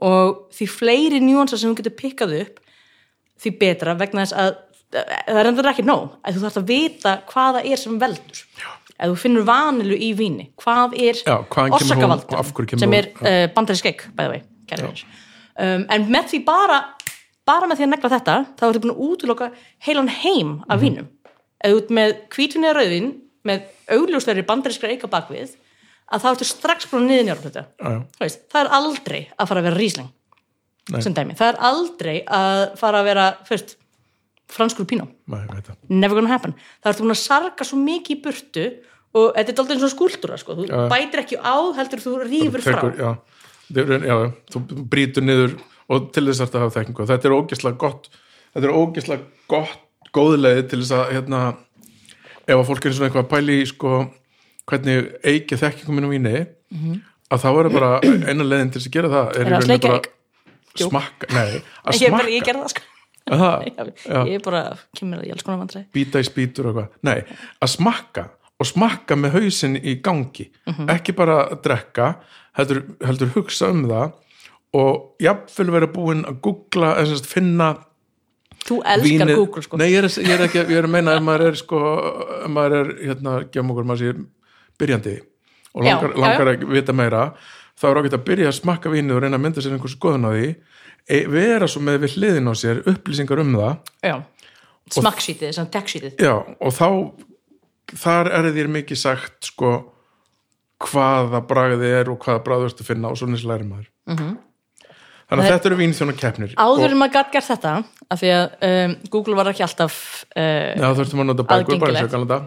og því fleiri njúansar sem þú getur pikkað upp, því betra vegna þess að uh, það er endur ekki nóg, að þú þarfst að vita hvað það er sem veldur. Ef þú finnur vanilu í víni, hvað er kemur sem er uh, bandarið skeik, bæði vei. Um, en með því bara, bara með því að negla þetta, þá ertu búin að útloka heilan heim Mhm. af vínum. Ef þú ert með hvítvinni eða rauðin, með augljóslegri bandarískra eika bakvið, að þá ertu strax búin að niðurnjára þetta. Það er aldrei að fara að vera rísling. Sem dæmi. Það er aldrei að fara að vera, fyrst, franskur pínó never gonna happen það ertu búin að sarga svo mikið í burtu og þetta er alltaf eins og skúltúra sko. þú Já. bætir ekki á, heldur þú rýfur frá já, er- já, þú brýtur niður og til þess að það hafa þekkingu. Þetta er ógislega gott, þetta er ógislega gott, góðleið til þess að, hérna, ef að fólk er svona eitthvað að pæli í, sko, hvernig eiki þekkingu minn á víni, að þá er bara eina leiðin til þess að gera það. Er í að rauninni sleikja Jú. Smakka, nei, að ég, smakka. ég gerði það sko. Það, já. ég er bara, kemur að ég alls konar vandræði. Býta í spýtur og eitthvað. Nei, að smakka og smakka með hausinn í gangi. Ekki bara að drekka heldur, heldur hugsa um það og jafnvel vera búin að googla eða sem sagt finna þú elskar Google sko. Nei, ég er, ég er ekki, ég er að meina ef maður er sko, ef maður er hérna, gefum okkur maður sér byrjandi og Já, langar, já, langar að vita meira þá er ágætt að byrja að smakka vínu og reyna að mynda sér einhver skoðun á því. E, vera svo með við hliðin á sér upplýsingar um það. Já. smakksítið, svona tekksítið Já, og þá þar er þér mikið sagt sko hvaða bragði er og hvaða bragð þú ert að finna og svo næst læri maður. -hmm. Þannig að þetta eru vínþjóna keppnir áður en maður gætt gert þetta af því að um, Google var ekki alltaf uh, Já, þú þurftum að nota bækur bara eins og kannan það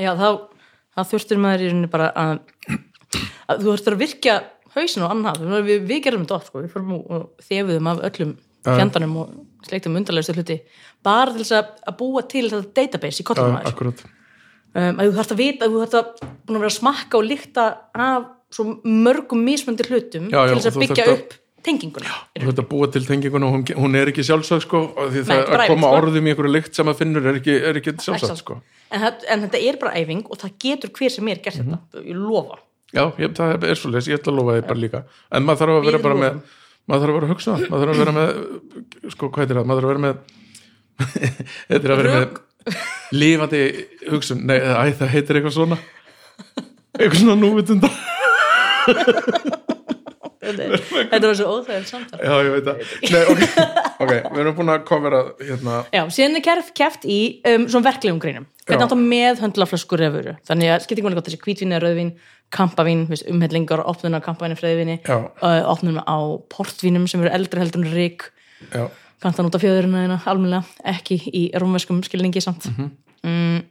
já, þá, þá þurftur maður í rauninni bara að, að þú þurftur að virkja hausin og annað, við, við gerðum þetta oft sko. við fórum og- þefuðum af öllum fjandanum og sleiktum undarlegustu hluti bara til þess að, búa til þetta database í Já, maður akkurat. Um, að þú þarfst að vita, að þú þarfst að að smakka og lykta af svo mörgum mismöndir hlutum Já, já, til þess að byggja að- upp tenginguna. Þú þurft að búa til tenginguna og hún, hún er ekki sjálfsög sko því Nei, það að koma sko. orðum í einhverju lykt sem að finnur er ekki, er ekki sjálfsagt sko. en, en þetta er bara æfing og það getur hver sem er gert Mhm. þetta, ég lofa Já, ég, það er svo leys, ég ætla að lofa þið bara líka. En maður þarf að vera bara með maður þarf að vera að hugsa, maður þarf að vera með sko, hvað heitir það, maður þarf að vera með þetta er að vera með lifandi hugsun, nei, æ, það heitir eitthvað svona. Eitthvað svona núvitunda þetta var svo óþægilegt samtal Já, ég veit það ok, ok, við erum búin að kofera hérna, Já, síðan er kæft, í um, svona verklegum greinum. Hvernig átt að með höndla flöskur eða vöru. Þannig að skiptir ekki gott þessi hvítvín eða rauðvín, kampavín, umhellingar, opnun á kampavínu, freyðvíni, Já. uh, opnun á portvínum sem eru eldri heldur en rík, kannst það nota fjöðurina þeina almennilega, ekki í rómverskum skilningi samt. Mhm. mm,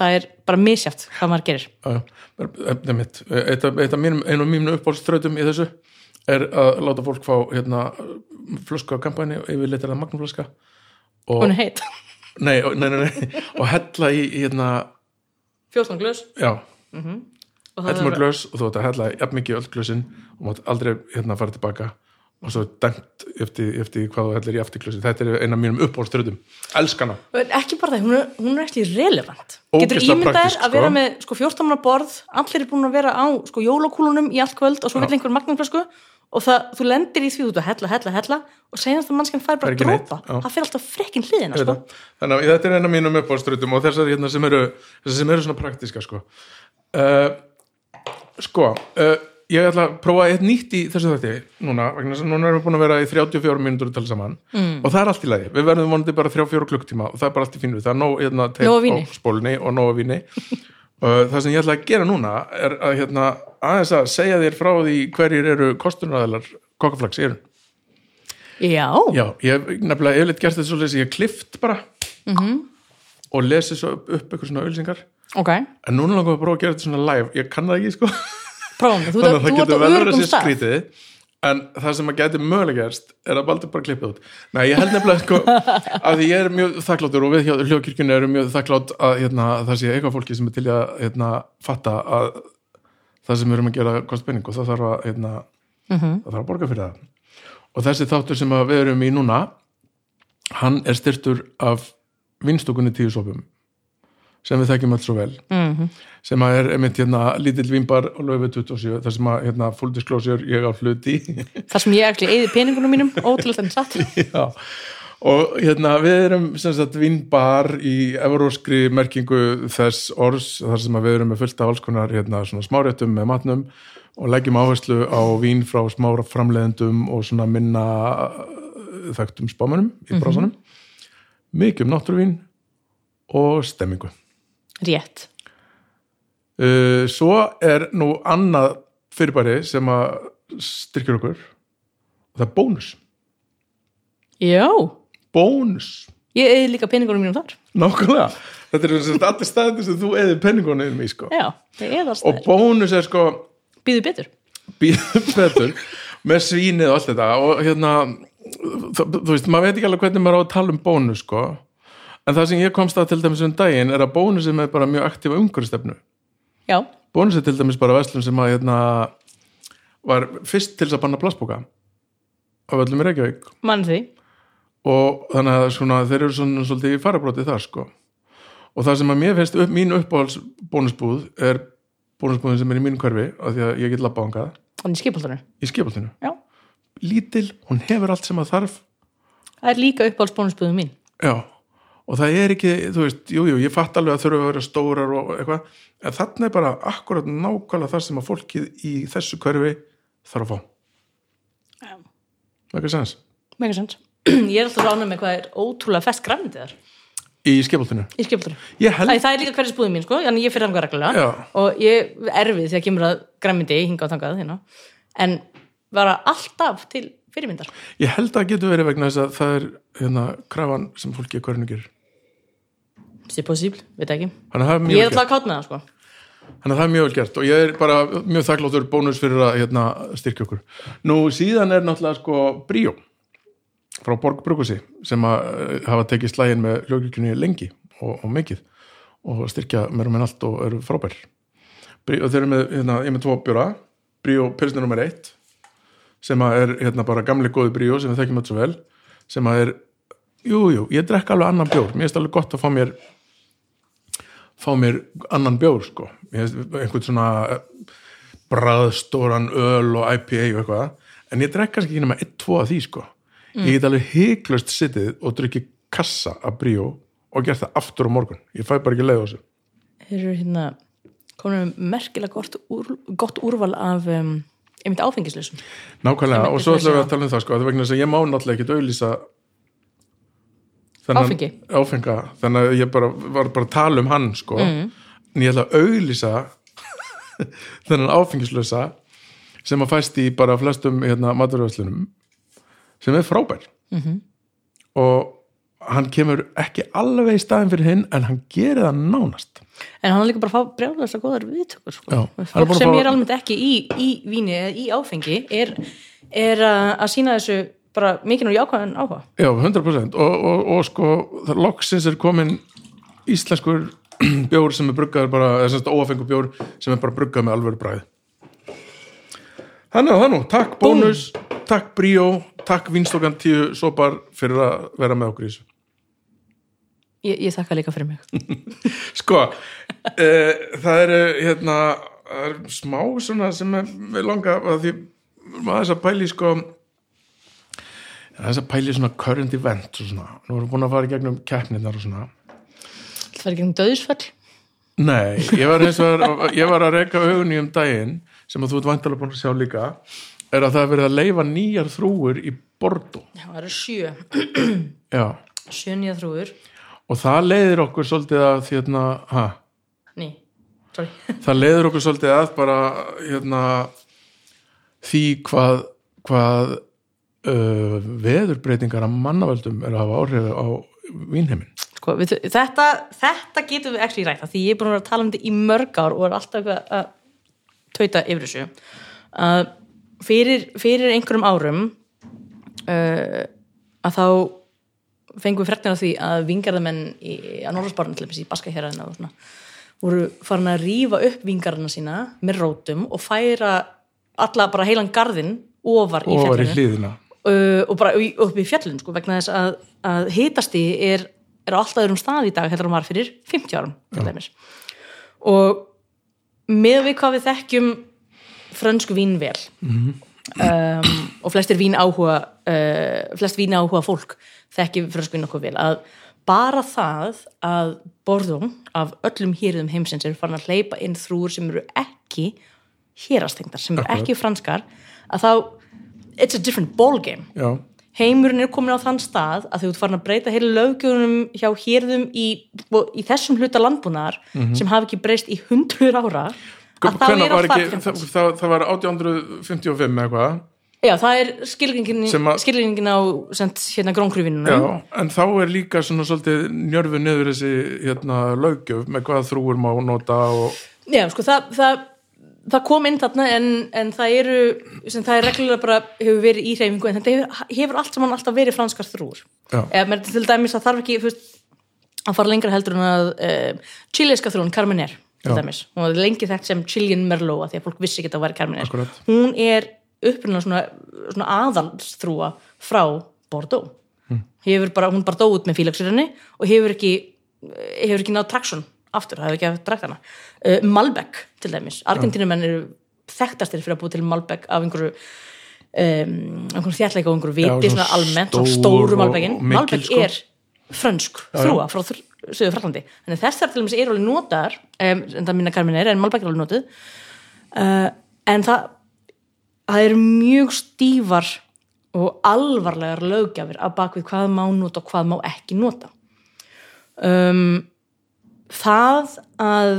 það er bara misjátt hvað maður gerir. já efnið mitt eitt af, mínum, uppáhaldströðum í þessu er að láta fólk fá hérna, flösku á kampæni yfirleitt er það magnumflöska og, Hún heit. nei, og- nei, nei, nei, og hella í, hérna, 14 glös. já, og það hella er- glös og þú ætti að hella jafn mikið öll glösin og mátt aldrei hérna fara tilbaka. Og svo dæmt eftir, eftir hvað þú hellir í afturglösi þetta er eina af mínum uppáhaldströðum elskana ekki bara það, hún er, hún er ekki relevant. Getur þér að vera sko. með sko, 14 manna borð allir er búin að vera á sko, jólakúlunum í allt kvöld og svo vill einhver magnumflösku og það, þú lendir í því út að hella, hella, hella og senast að mannskjarn fær bara neitt, drópa það fyrir alltaf frekkin hliðina sko. þannig að þetta er eina af mínum uppáhaldströðum og þessar hérna, sem, sem eru svona praktíska sko. Uh, sko uh, ég ætla að prófa eitt nýtt í þessu þætti núna, að núna erum við búin að vera í 34 mínútur að tala saman. Mm. og það er allt í lagi, við verðum vonandi bara 3-4 klukktíma og það er bara allt í fínu, það er nóg hérna, teip á spólunni og nóg af víni. og það sem ég ætla að gera núna er að hérna, aðeins að segja þér frá því hverjir eru kostunræðalar kokkaflags eru Já, Já, ég hef nefnilega yfirleitt gert þetta svolítið ég klift bara Mhm. og lesið svo upp, upp eitthvað svona auðlýsingar ok, en núna langar við að prófa að gera þetta svona live ég kann það ekki sko. Prófum þú, þannig að þú það ert getur á vel verið örgum að sé stað. skrítið en það sem að geti mögulega gerst er að Baldur bara klippið út. Nei, ég held nefnilega sko að því ég er mjög þakkláttur og við hjá hljókirkjunni erum mjög þakklátt að hérna, það sé eitthvað fólki sem er til að hérna, fatta að það sem við erum að gera kost penning og það þarf að hérna, það þarf að borga fyrir það. Og þessi þáttur sem við erum í núna hann er styrtur af vinstúkunni tíu sopum sem við þekkjum alls svo vel. Mhm. sem að er einmitt hérna lítill vimbar og löfu 27, þar sem að hérna full disclosure ég á hluti Það sem ég ekki eði peningunum mínum ótrúlega en satt. Já, og hérna við erum sem sagt vínbar í evróskri merkingu þess orðs þar sem að við erum með fullt af alls konar hérna svona smáréttum með matnum og leggjum áherslu á vín frá smára framleiðendum og svona minna þekktum spámanum í brásanum mikið um náttúruvín og stemmingu Rétt. Uh, svo er nú annað fyrirbæri sem að styrkjur okkur og það er bónus. Já, bónus. Ég eði líka peningunum mínum þar. Nákvæmlega, þetta er sagt allir staðir sem þú eðir penningunum í sko. Já, það er og alltaf bónus er sko Býðu betur. býðum betur með svínið og allt þetta. Og hérna þú, þú veist, maður veit ekki alveg hvernig maður á að tala um bónus sko en það sem ég komst að til dæmis um daginn er að bónus er bara mjög aktífa umhverfstefnu Já, bónus er til dæmis bara verslun sem að hérna var fyrst til þess að banna plastbóka af öllum í Reykjavík. Mann því. Og þannig að svona, þeir eru svona svolítið í farabróti þar sko. Og það sem að mér finnst upp, mín uppáhalds bónusbúð er bónusbúðin sem er í mínu hverfi af því að ég get labba ángað Þannig skipaldunum í skipaltinu, Já, lítil, hún hefur allt sem að þarf. Það er líka uppáhaldsbónusbúðum mín. Já, og það er ekki þú veist, jú, jú, ég fatt alveg að þurfa að vera stórar og eitthvað, en þarna er bara akkurat nákvæmlega það sem að fólkið í þessu hverfi þarf að fá. Já. ekki sens, Mega sens. Ég er alltaf ránum með hvað er ótrúlega fest grænmyndið þar. Í skipaltinu í skipaldunum ég held, Það, er líka hverjus búðum mín, sko, þannig ég fyrir þangað reglulega. Og ég erfið þegar kemur að græmyndi hinga á þangað, hérna. En bara alltaf til fyrirmyndar? Ég held að það getur verið vegna þess að það er hérna krafan sem fólki í hverjunu C'est possible, veit ekki. Að er Ég er alltaf kátt með það, sko. Þannig að það er mjög vel gert og ég er bara mjög þakkláttur bónus fyrir að hérna, styrkja okkur. Nú síðan er náttúrulega sko Bríó frá Borg Brugusi sem að eh, hafa tekið slægin með hljókirkjunni lengi og, og mikið og styrkja mér um en allt og eru frábær. Bríó, þeir eru með, hérna, ég er með tvo bjóra. Bríó pilsnir nummer eitt sem að er hérna bara gamli góði Bríó sem við þekkjum þetta svo vel sem að er, jú, jú, ég drekka alveg annan bjór, mér finnst alveg gott að fá mér fá mér annan bjór sko, einhvern svona bræðstóran öl og IPA og eitthvað. En ég drekka kannski ekki nema 1-2 af því sko. Ég get alveg hyglust sittið og drukki kassa af bríó og gert það aftur á morgun, ég fæ bara ekki leið á þessu. Þeir eru hérna komin með merkilega gott, úr, gott úrval af um, einmitt áfengisleysum nákvæmlega, og svo ætlum við að- að tala um það sko, það er vegna þess að ég má náttúrulega ekki auðlýsa Áfengi. áfenga, þannig að ég bara var bara að tala um hann sko Mm. en ég ætla að auðlýsa þennan áfengislösa sem að fæst í bara flestum hérna, maturvæslunum sem er frábær Mhm. -hmm. og hann kemur ekki alveg í staðin fyrir hinn en hann gerir það nánast En hann er líka bara að fá brjáðast að góðar viðtökur sko. Fólk sem fá- er almennt ekki í, í víni eða í áfengi er, er að sína þessu bara mikinn og jákvæðan áhuga. Já, 100% og, og, og sko loksins er komin íslenskur bjór sem er bruggaður bara, eða semst óafengur bjór sem er bara bruggað með alvöru bræði Þannig að það nú, takk bónus takk bríó, takk vinstokkan tíu sopar fyrir að vera með okkur í þessu. Ég, ég þakka líka fyrir mig. Sko, uh, það eru hérna, er smá svona sem við langa að því maður þess að pæli sko þess að pæli svona current event og svona, nú erum við búin að fara í gegnum keppnirnar og svona. Það er ekki um döðsfell Nei, ég var, vegar, ég var að reyka augunni um daginn sem að þú ert vantalega búin að sjá líka er að það er verið að leifa nýjar þrúur í Bordeaux. Já, það eru sjö, já, sjö nýja þrúður og það leiðir okkur svolítið að hérna, ha, Ný, sorry. Það leiðir okkur svolítið að bara hérna því hvað hvað uh, veðurbreytingar að mannavöldum er að hafa áhrif á vínheimin sko, þetta, þetta getum við ekki rætt af því ég er búin að að tala um þetta í mörg ár og er alltaf að tauta yfir þessu. Að fyrir, fyrir einhverjum árum uh, að þá fengum við freknir á því að vingarðamenn í, að Norðarsbárnum til þess í Baska hérðina og svona voru farin að rífa upp vingarðina sína með rótum og færa alla bara heilan garðin ofar í og var í fjallinu. hlýðina uh, og bara upp í fjallin sko, vegna þess að, að hitasti er, er alltaf öðrum stað í dag heldur hann var fyrir 50 árum til dæmis. Og með við hvað við þekkjum frönsku vín vel um, og flestir vín áhuga uh, flest vín áhuga fólk þekkjum frönsku vín okkur vel að bara það að borðum af öllum hýrðum heimsins eru farin að hleypa inn þrúur sem eru ekki hérastengdar, sem eru ekki franskar að þá it's a different ballgame. Já, heimurinn er komin á þann stað að þau ert farin að breyta heilu löggjörnum hjá hérðum í, í þessum hluta landbúnaðar sem hafi ekki breyst í hundruður ára að þá Hvenær er ekki, fara það, það, það var 1855 eða eitthvað. Já, það er skilgengin á hérna grónkrúfinunum en þá er líka svona svolítið njörfu niður þessi hérna, löggjöf með hvaða þrúur má nota og Já, sko, það, það, það kom inn þarna en, en það eru, sem það er reglulega bara hefur verið í hreyfingu en þetta hefur, hefur allt saman alltaf verið franskar þrúr. Eða með til dæmis að þarf ekki, veist, að fara lengra heldur en að uh, chileska þrún, Carmener, til Já. dæmis. Hún var lengi þekkt sem Chilean Merlot því að fólk vissi ekki að það væri Carmener. Akkúrat. Hún er upprunna svona, svona aðalsþrúa frá Bordeaux. Hefur bara, hún bara dó út með fílagsýrinni og hefur ekki, hefur ekki náð traksjón aftur, það hefur ekki haft dragt hana. Uh, Malbec til dæmis, Argentínumenn eru þekktastir fyrir að búa til Malbec af einhverju um, einhverjum þjætleika og einhverju Já, viti svona svona almennt, stór stóru Malbecin Malbec sko. er frönsk þrúa frá söðu Fraklandi þannig að þessar til dæmis eru alveg notaðar um, en það minna karmin er, en Malbec er alveg notuð. Uh, en það það eru mjög stífar og alvarlegar lögjafir af bakvið hvað má nota og hvað má ekki nota. Um, það að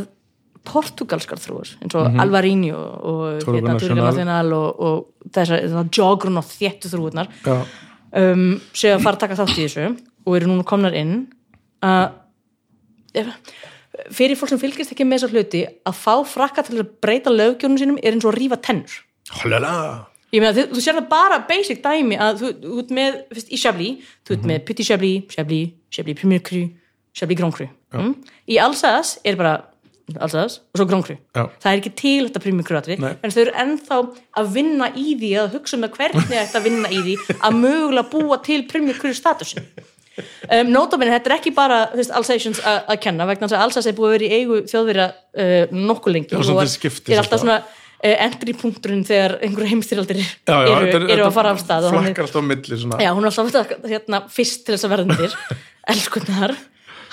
portugalskar þrúur eins og Alvarinho og Torgo hérna, Turga Nacional. Nacional og, og þessar jogrun og þéttu þrúurnar um, séu að fara að taka þátt í þessu og eru núna komnar inn að fyrir fólk sem fylgist ekki með þessar hluti að fá frakka til að breyta lögjónum sínum er eins og að rífa tennur. Holala ég meina þú, þú sér það bara basic dæmi að þú, ert með, fyrst, í Chablis þú ert með Petit Chablis, Chablis, Chablis Premier Cru, Chablis Grand Cru. Mm? í Alsace er bara Alsace og svo Já. það er ekki til þetta Premier Cru atri Nei. en þau eru ennþá að vinna í því að hugsa með hvernig þetta að vinna í því að mögulega búa til Premier Cru statusin um, Nótabene, þetta er ekki bara Alsatians að að kenna vegna þess að Alsace er búið að vera í eigu þjóðverja uh, nokkuð lengi. Og er, til skiptis er alltaf svona uh, entry punkturinn þegar já, já, eru, er- eru þetta að fara af stað flakkar alltaf á milli svona. Já, hún er alltaf hérna, fyrst til þess að verðandir elskunnar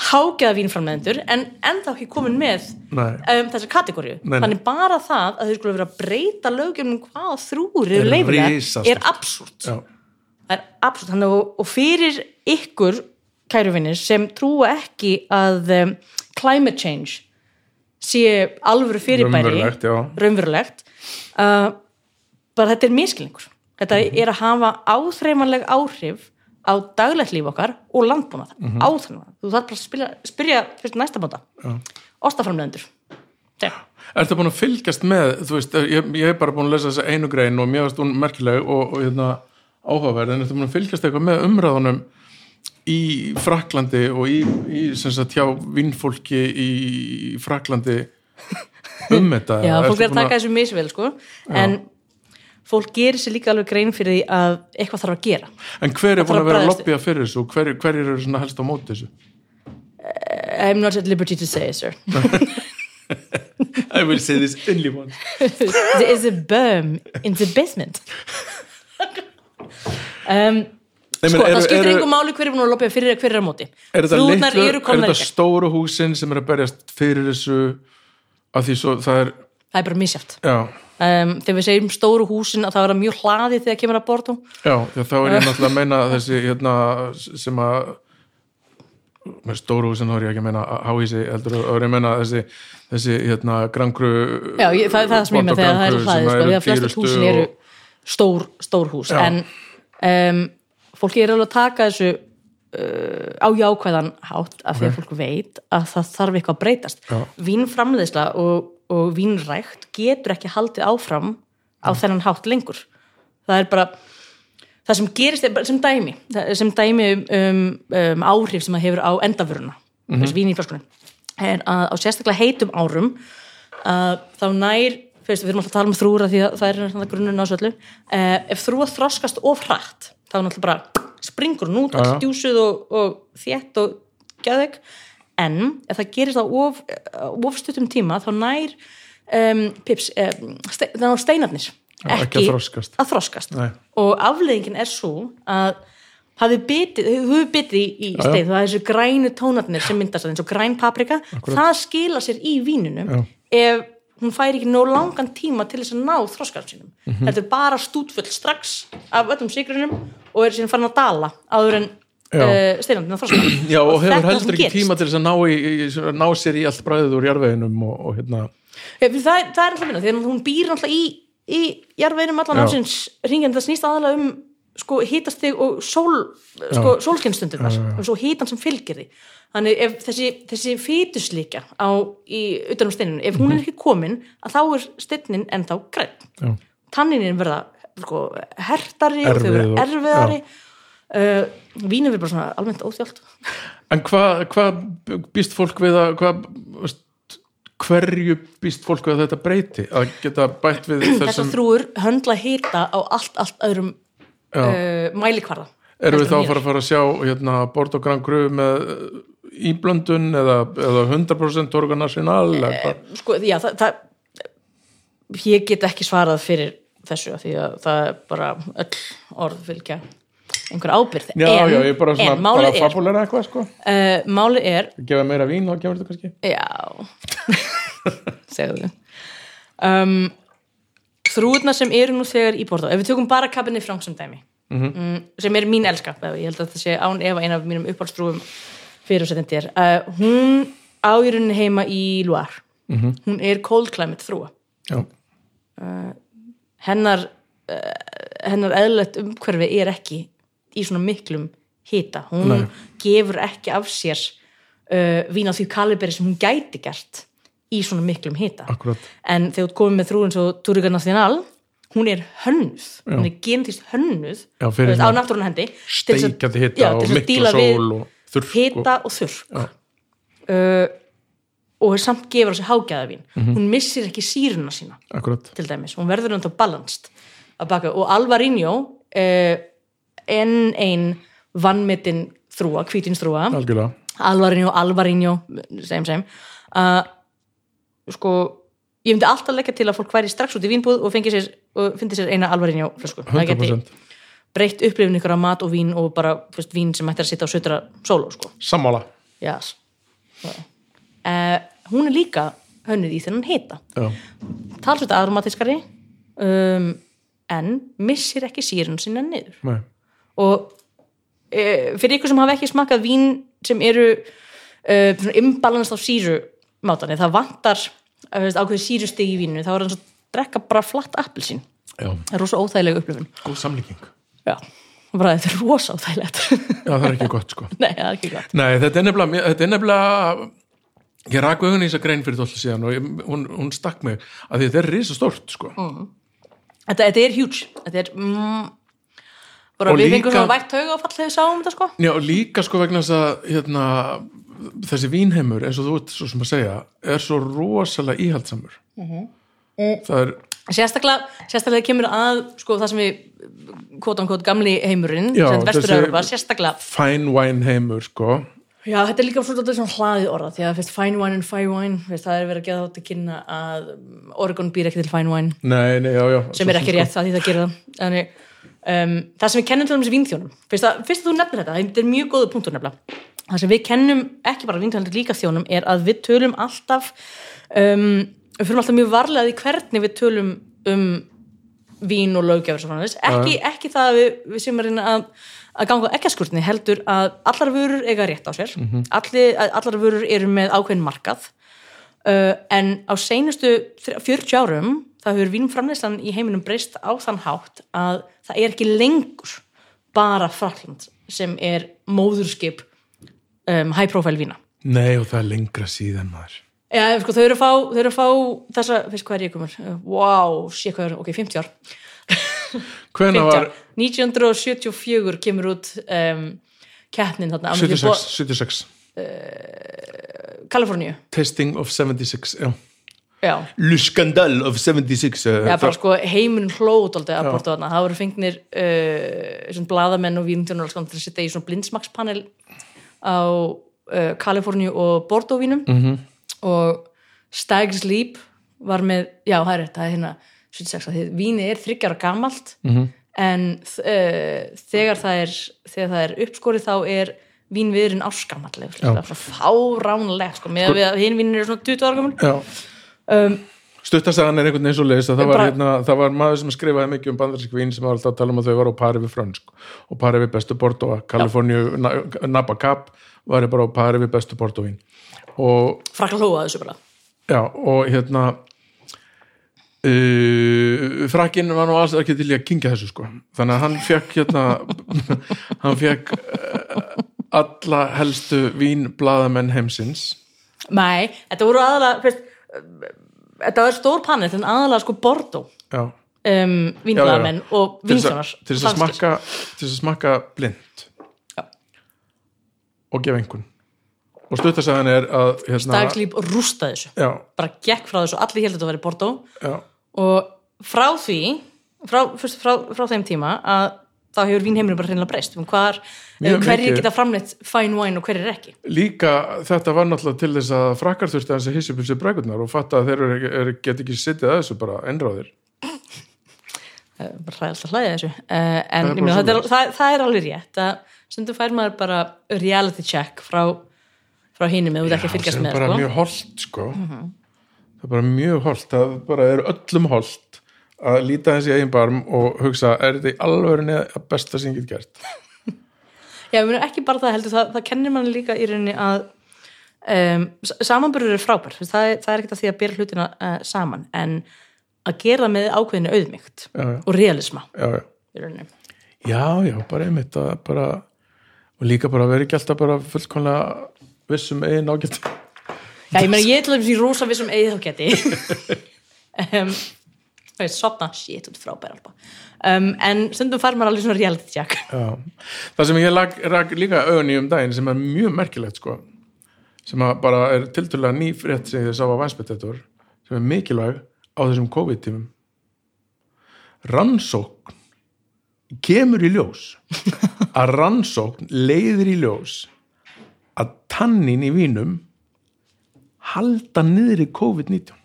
hágeða vínframleðendur en ennþá ekki komin með um, þessa kategóriu þannig bara það að þau skulle vera að breyta lögjum hvað þrúur Er eru risastórt. er absúrt. Það er absúrt. Og, og fyrir ykkur kæruvinnir sem trúa ekki að um, climate change sé alvöru fyrirbæri. Raunverulegt, uh, bara þetta er miskilningur þetta Mhm. er að hafa áþreifanleg áhrif á daglegt líf okkar og landbúnað, mm Mhm. áþreifanleg þú þarf bara að spyrja, spyrja fyrst næsta bóta ostaframleðendur Þegar. Ertu búin að fylgjast með, veist, ég, ég hef bara búin að lesa þessa einu grein og hún merkileg og, og hérna áhugaverð, en ertu búin að fylgjast eitthvað með umræðunum í Fraklandi og í, í sagt, hjá vinnfólki í Fraklandi um þetta? Já, fólk er að taka þessu misvel sko. en fólk gerir sér líka alveg grein fyrir því að eitthvað þarf að gera. En hver er Það búin að að vera að lobbya fyrir þessu? Og hver, hver eru svona helst á móti þessu? I'm not at liberty to say, sir. I will say this only once. There is a berm in the basement. Um, Nei, Sko, eru- það skiptir eru- einhver máli hver er búin að lopja fyrir hver er á móti. Er þetta, er stóru húsin sem er að berjast fyrir þessu? Að því svo það er það er bara misjátt já, um, þegar við segjum stóru húsin að það er það mjög hlaðið þegar kemur að Bordeaux já, já, þá er ég náttúrulega að meina þessi hérna sem að með stóru húsin þá er ég ekki að meina háísi heldur þá er ég að meina þessi þessi hérna grangru Já, ég, það, það er sem ég með þegar það er hlaðið sko, því að flestur húsin eru stór, stór hús. Já. en um, fólki er alveg að taka þessu uh, á jákvæðan hátt af því að fólk veit að það þarf eitthvað að breytast. Já. vínframleiðsla og, og vínrækt getur ekki haldið áfram á þennan hátt lengur það er bara það sem gerist er bara sem dæmi sem dæmi um, um, um áhrif sem það hefur á endavöruna mm -hmm. vín í flöskunum er að á sérstaklega heitum árum að þá nær fyrst, við erum alltaf að tala um þrúra því að það er svona grunnun á þessu öllu uh, ef þrúa þroskast of hratt þá er náttúrulega bara springur hún út Já, já. allt djúsuð og, og þétt og gæðeg en ef það gerist á of, of stuttum tíma þá nær um, pips, um, ste, steinarnir Já, ekki að þroskast. að þroskast. Og afleiðingin er svo að hafið bitið, hefur bitið í, steið, það er þessu grænu tónarnir sem myndast eins og græn paprika það skila sér í víninu Já. ef hún fær ekki nóg langan tíma til þess að ná þroskast sínum Mhm. þetta er bara stútfull strax af öllum sigrunum og er síðan farin að dala áður en. Uh, steinarnir að þroskast Já, og, þetta hefur heldur ekki tíma til þess að ná, í, í, ná sér í allt bræðið úr jarðveginum og, og hérna. Já, það, það er alltaf minna, þegar hún býr alltaf í, í jarðveinum allan ásins ringin, það snýst aðalega um sko, hitastig og sól, sko, sólskinstundirnar og svo hitan sem fylgir því. Þannig ef þessi, þessi fytuslíkja á, í utanum steininu, ef hún er ekki komin að þá er steinin ennþá græn Já. tanninin verða sko, hertari og þau verða og- erfiðari uh, vínum verður bara svona almennt óþjált. En hvað hva býst fólk við að veist, hverju býst fólk við að þetta breyti? Að geta bætt við þessar þessum þrúur höndla hita á allt, allt öðrum uh, mælikvarða. Erum við þá að fara að fara að sjá hérna, Bord og Grand Cru með uh, íblöndun eða, eða 100% organasjonal eða sko, já, það, það ég get ekki svarað fyrir þessu því að það er bara öll orð fylgja einhver ábyrð Já, en, já, ég er bara svona en bara er, fabulera eitthvað sko. Uh, málið er gefa meira vín og gefur þetta kannski? Já. Segðu um, þrúðna sem eru nú þegar í Borðó ef við tökum bara kabinni frank sem dæmi. Mm, sem er mín elska ég held að það sé án efa eina af mínum uppáhaldstrúum fyrir og setjandi er uh, hún á í rauninni heima í Loire. Hún er cold climate þrúa Já, hennar uh, hennar eðlilegt umhverfi er ekki í svona miklum hita. Hún Nei. gefur ekki af sér uh, vín á því kaliberi sem hún gæti gert í svona miklum akkurat. En þegar þú komið með þrúin svo Turiga Nacional hún er hönnuð. Hún er genetist hönnuð Já, á náttúrulega hendi já, hita til og mikla sól og þurrk hita og þurrk. Uh, og samt gefur á sig hágæðavín Mhm. hún missir ekki síruna sína og, akkurat, til dæmis, hún verður náttúrulega balanced að baka. Og Alvarinho uh, enn ein vannmetin þrúa, hvítinsþrúa algjörlega. Alvarinho, Alvarinho sem sem uh, sko ég myndi alltaf leggja til að fólk væri strax út í vínbúð og fengi sér, og fyndi sér eina Alvarinho flösku, það geti 100% breytt upplifin ykkur af mat og vín og bara fyrst, vín sem ætti að sitta á sötra sóló sko. sammála. Yes. uh, hún er líka hönnuð í þennan hita. Já, talsveit aromatískari um, en missir ekki sírun sinna niður. Nei, og e, fyrir ykkur sem hafa ekki smakað vín sem eru e, imbalans á síru mátanni, það vantar eh, veist, ákveði sírustig í vínu þá er það svo að drekka bara flatt appelsín. Já, það er rosa óþægileg upplifun. Góð samlíking. Já, bara þetta er rosa óþægilegt. Já, það er ekki gott sko. Nei, það er ekki gott. Nei, þetta er nefnilega, þetta er nefnilega ég rak augun í þessa grein fyrir tóll síðan og ég, hún, hún stakk mig að því þetta er risa stórt sko þetta, þetta er huge. Þetta er mm, bara við fengum svona vægt tauga og fallið sáum þetta sko. Já, og líka sko vegna þess að hérna, þessi vínheimur eins og þú ert svo sem að segja er svo rosalega íhaldsamur það er sérstaklega, sérstaklega kemur að sko það sem við kvótan kvót gamli heimurinn, Já, Europa sérstaklega fine wine heimur sko. Já, þetta er líka svona, hlaðið orða því að fyrst fine wine and fine wine fyrst, það er verið að geða þátt að kynna að Oregon býr ekki til fine wine. Nei, nei, já, já sem er ekki rétt það því það gerir það. Þannig, um, það sem við kennum til þessi vínþjónum. Fyrst að, fyrst að þú nefnir þetta, þetta er mjög góða punktur nefnilega. Það sem við kennum ekki bara vínþjónum líka þjónum er að við tölum alltaf um, við fyrir alltaf mjög varlega því hvernig við tölum um vín og framvegis. ekki, ekki það að við, við sem að reyna að, að ganga ekki að skurtni heldur að allar vörur eiga rétt á sér. Allir, allar vörur eru með ákveðin markað. Uh, en á seinustu þr- 40 árum það hefur vínframleyslan í heiminum breyst á þann hátt að það er ekki lengur bara Frakland sem er móðurskip um, high profile vína Nei, og það er lengra síðan maður. Já, sko, þau eru að fá, eru að fá þessa, veist hvað er ég komur? Wow, sé hvað er, ok, 50 ár. 50 Hvena var ár. 1974 kemur út um, keppnin þarna á milli 76, Bo- 76. Kaliforníu. Testing of 76, já. Le scandal of 76. Uh, Já, bara sko heiminn hlóð að borta þarna. Það voru fengnir uh, svona bladamenn og vínundjónar til að setja í svona blindsmakspanel á uh, Kaliforníu og Bordeaux vínum -hmm. og Stag's Leap var með, já það er þetta, það er hérna 76 að því víni er þryggjara gamalt -hmm. en uh, þegar það er þegar það er uppskorið þá er vínviðurinn áskamall það er svo fáránlegt sko, með að við að hinn vínir eru svona 20 ára gammal Já. Um, Stuttasagan er einhvern veginn svo leiðis að það var, hérna, það var maður sem skrifaði mikið um bandarísk vín sem var alltaf að tala um að þau var á pari við fransk og pari við bestu Bordeaux. Kaliforníu, Na- Napa Cap var bara á pari við bestu Bordeaux vín. Og frakla hlóa þessu bara. Já, og hérna uh, frakkin var nú alls ekki til að kingja þessu sko. Þannig að hann fekk hérna hann fekk uh, alla helstu vínblaðamenn heimsins. Nei, þetta voru aðalega þetta var stór panel en aðalega sko Já, um, vínblæðamenn og vínstjónar til þess að smakka til þess að smakka blind. Já. og gefa einhvern og stuttasagan er að hérna, dagslíp rústaði þessu. Já, bara gekk frá þessu, allir heldur þetta að vera já, og frá því frá, fyrst, frá, frá þeim tíma að þá hefur vínheimurinn bara hreinlega breyst. Um hvar, Mjög hverjir geta framleitt fine wine og hverjir ekki. Líka þetta var náttúrulega til þess að frakkar þurfti að hissi upp þessi brækurnar og fatta að þeir get ekki sittið að þessu bara einráðir. Eh, bara hræðast að hlæða þessu. Uh, en Það er er, það, það er alveg rétt að stundum fær maður bara reality check frá, frá hinum eða þú ekki að fylgjast sem með bara sko. mjög holdt sko. Það er bara mjög holdt það bara er öllum holdt að líta þessi eigin barm og hugsa er þetta í alvörinni að besta sem ég get gert? Já, ég meina ekki bara það heldur, það, það kennir mann líka í rauninni að um, samanbörður er frábær, það, er- það er ekkert að því að bera hlutina uh, saman, en að gera með ákveðinu auðmygt já, já, og realisma. Já, já, já, já bara einmitt að bara og líka bara vera ekki alltaf bara fullkomlega vissum eigin ágætt Já, ég meina, ég er til dæmis í rosa vissum eigið þá geti um, Er sopna, shit, þú ert frábær um, en stundum fær maður alveg svona reality check. Það sem ég lag, lag líka augun í um daginn sem er mjög merkilegt sko, sem bara er tiltölulega ný frétt sem ég sá á Vænsbettetur sem er mikilvæg á þessum COVID-tímum. Rannsókn kemur í ljós. Að rannsókn leiðir í ljós að tannin í vínum halda niður í COVID-19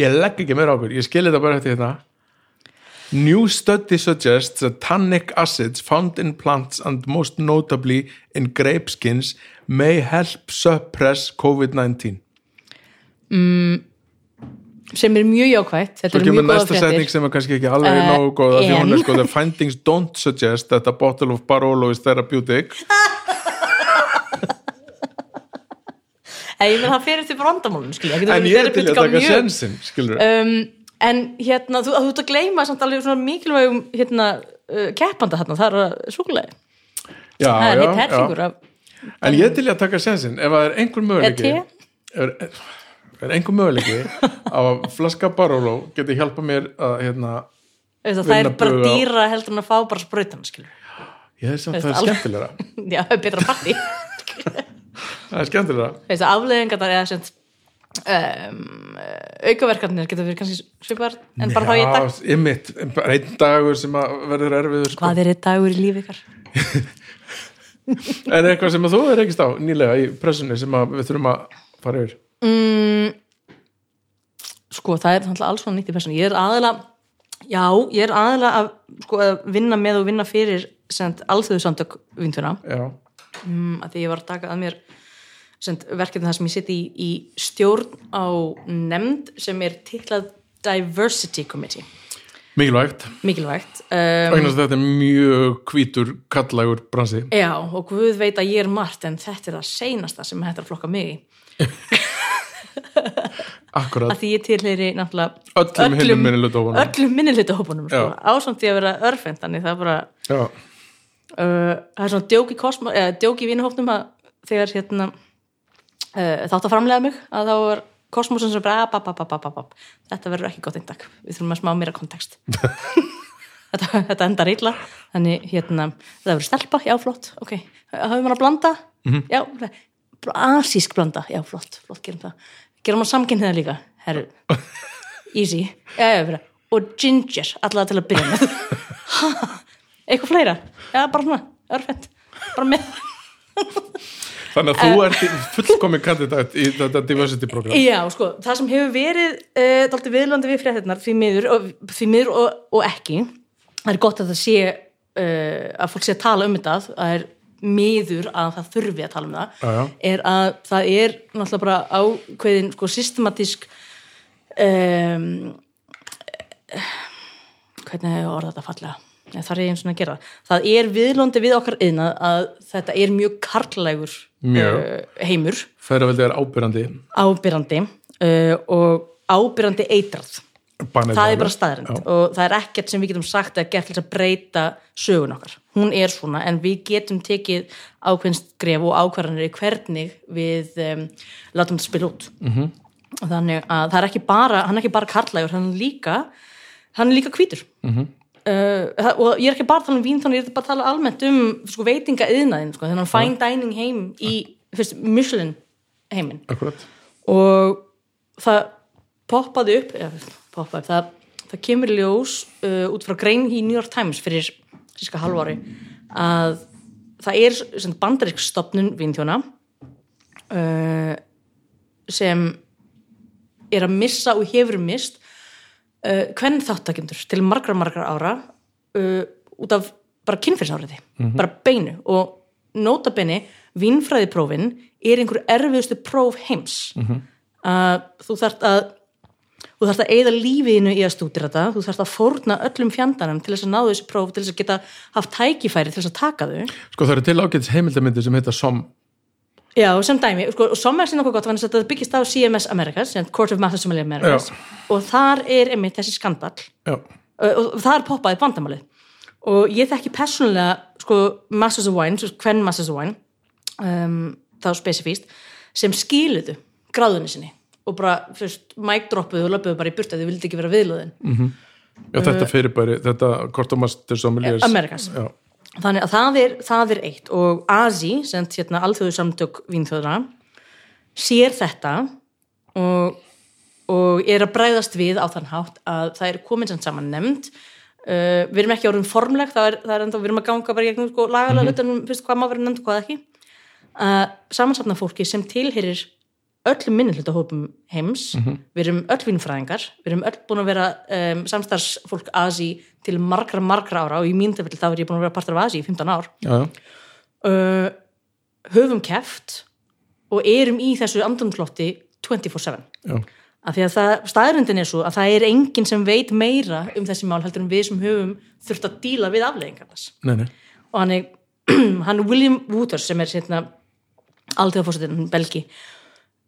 ég legg ekki meira ákveð ég skil þetta bara eftir þetta New study suggests that tannic acids found in plants and most notably in grape skins may help suppress COVID-19. sem er mjög jákvætt. Þetta er mjög góða næsta setning sem er kannski ekki alveg Eh, nógu góða hún er en- sko the findings don't suggest that a bottle of Barolo is therapeutic. ég meina það fyrir til brandamálun það En ég er til að taka sensin, um, en hérna, þú, þú ert að gleyma samt alveg svona mikilvægum hérna, uh, keppanda þarna, það er já, það er hitt herfingur já. af En ég er til að taka sensin ef það er einhver möguleiki te? er, er einhver möguleiki að flaska Barolo geti hjálpa mér að hérna það er bara dýra heldur en að fá bara skilur Ég er samt Veist, það er skemmtilegra. Já, það er betra parti Það er skemmtilegra veist að afleðingar eða sem um, aukaverkarnir geta verið kannski svipar en bara þá ég dag bara einn dagur sem verður erfiður sko. hvað er eitt dagur í lífi ykkar? En eitthvað sem þú er ekki á nýlega í pressunni sem við þurfum að fara yfir Mm, sko, það er alls svona nýtt í persónu. Ég er aðalega, já, ég er aðalega að, sko, að vinna með og vinna fyrir alþjóðu samtök vinduna Já, mm, að því ég var að taka að mér verkefni það sem ég sitt í, í stjórn á nefnd sem er titlað Diversity Committee. Mikilvægt. Mikilvægt um, þetta er mjög hvítur kallægur bransi. Já og Guð veit að ég er margt en þetta er það seinasta sem hættar að flokka mig í. Akkurat, því ég tilheyri náttúrulega öllum hinnum minni hlutahópunum öllum minnilitahópunum sko. Já. ásamt því að vera örfend þannig það er bara já, það er svona djók í, í vinahópnum að þegar hérna uh, þátt að framlega mig að þá var kosmosin sem bara bap. þetta verður ekki gott eindag við þurfum að smá meira kontekst þetta, þetta endar illa. Þannig hérna, það verður stelpa, já flott ok, hafum við að blanda? Mhm. já, asísk blanda já flott, flott, gerum það. Gerum að samkynna það líka, herru. Easy, já, já, fyrir. Og ginger, allavega til að byrja með. Ha, eitthvað fleira? Já, bara svona, örfend bara með. Þannig að þú ert fullkomi kandidat í þetta diversity program. Já, sko, það sem hefur verið uh, dálítið viðlandi við fréttinnar því miður og, því miður og, og ekki það er gott að það sé uh, að fólk sé að tala um þetta það er miður að það þurfi að tala um það Já, já. er að það er náttúrulega bara ákveðin sko systematísk um, hvernig hefur orðað þetta fallega Nei, það er eins og að gera það er viðlandi við okkar yðnað að þetta er mjög karlægur Mjög. uh, heimur feðraveldi er ábyrrandi ábyrrandi uh, og ábyrrandi eitrað Bannið það er bara staðrind Já. og það er ekkert sem við getum sagt að gert til að breyta sögun okkar hún er svona en við getum tekið ákveðnst gref og ákvarðanir í hvernig við um, látum þetta spila út Mhm. -hmm. þannig að það er ekki bara hann er ekki bara karlægur, hann er líka hann er líka hvítur Mhm. -hmm. Uh, og ég er ekki bara að tala um vín þannig ég er bara að tala almennt um sko, veitinga yðnaðin, sko, þennan fine dining heim í fyrst, Michelin heiminn. Akkurat. Og það poppaði upp, eða, poppaði það, það kemur ljós uh, út frá grein í New York Times fyrir síska halvári að það er sem bandarísk stopnun vínþjóna uh, sem er að missa og hefur mist hvern þáttakendur til margra margra ára uh, út af bara kynfyrirsáriði, bara beinu. Og nota beni, vínfræðiprófin er einhver erfiðustu próf heims. Að þú þarft að þú þarft að eigða lífiðinu í að stútir þetta. Þú þarft að fórna öllum fjandanum til þess að náðu þessi próf, til þess að geta haft tækifæri til þess að taka þau. Sko það eru til ágætis heimildamindi sem heita SOM Já, sem dæmi, sko, og som er sér nokkuð gott þannig að þetta byggist á CMS Americas Court of Sommelier Americas. Og þar er einmitt þessi skandal já, og, og þar poppaði bandamálið. Og ég þekki persónulega sko, Masters of Wine, hvern Masters of Wine um, þá spesifíst sem skiluðu gráðunni sinni og bara, fyrst, mic droppuðu og löpuðu bara í burtu að þau vildi ekki vera viðlöðin. Já þetta fyrirbæri þetta kortomaster sommeliers Amerikas já, þannig að það er, það er eitt. Og ASI, sem hérna alþjóðu samtök vínþjóðra sér þetta og, og er að bræðast við á þann hátt að það er komin sem saman nefnd. Uh, við erum ekki orðin formleg það er, það er enda, við erum að ganga bara gegnum sko, lagalega mm -hmm. fyrst hvað má vera nefnd og hvað ekki. Uh, samansapna fólki sem tilherir öllum minnihlutahópum heims. Við erum öll vínfræðingar við erum öll búin að vera um, samstarfsfólk ASI til margra margra ára og í mín tilfelli þá er ég búin að vera partur af ASI í 15 ár. Já. uh, höfum keft og erum í þessu andrumslotti 24-7 já. af því að það, staðrindin er svo að það er enginn sem veit meira um þessi mál heldur en við sem höfum þurft að díla við nei. og hann er, hann William Wouters sem er sérna alþjóðfórsetin Belgi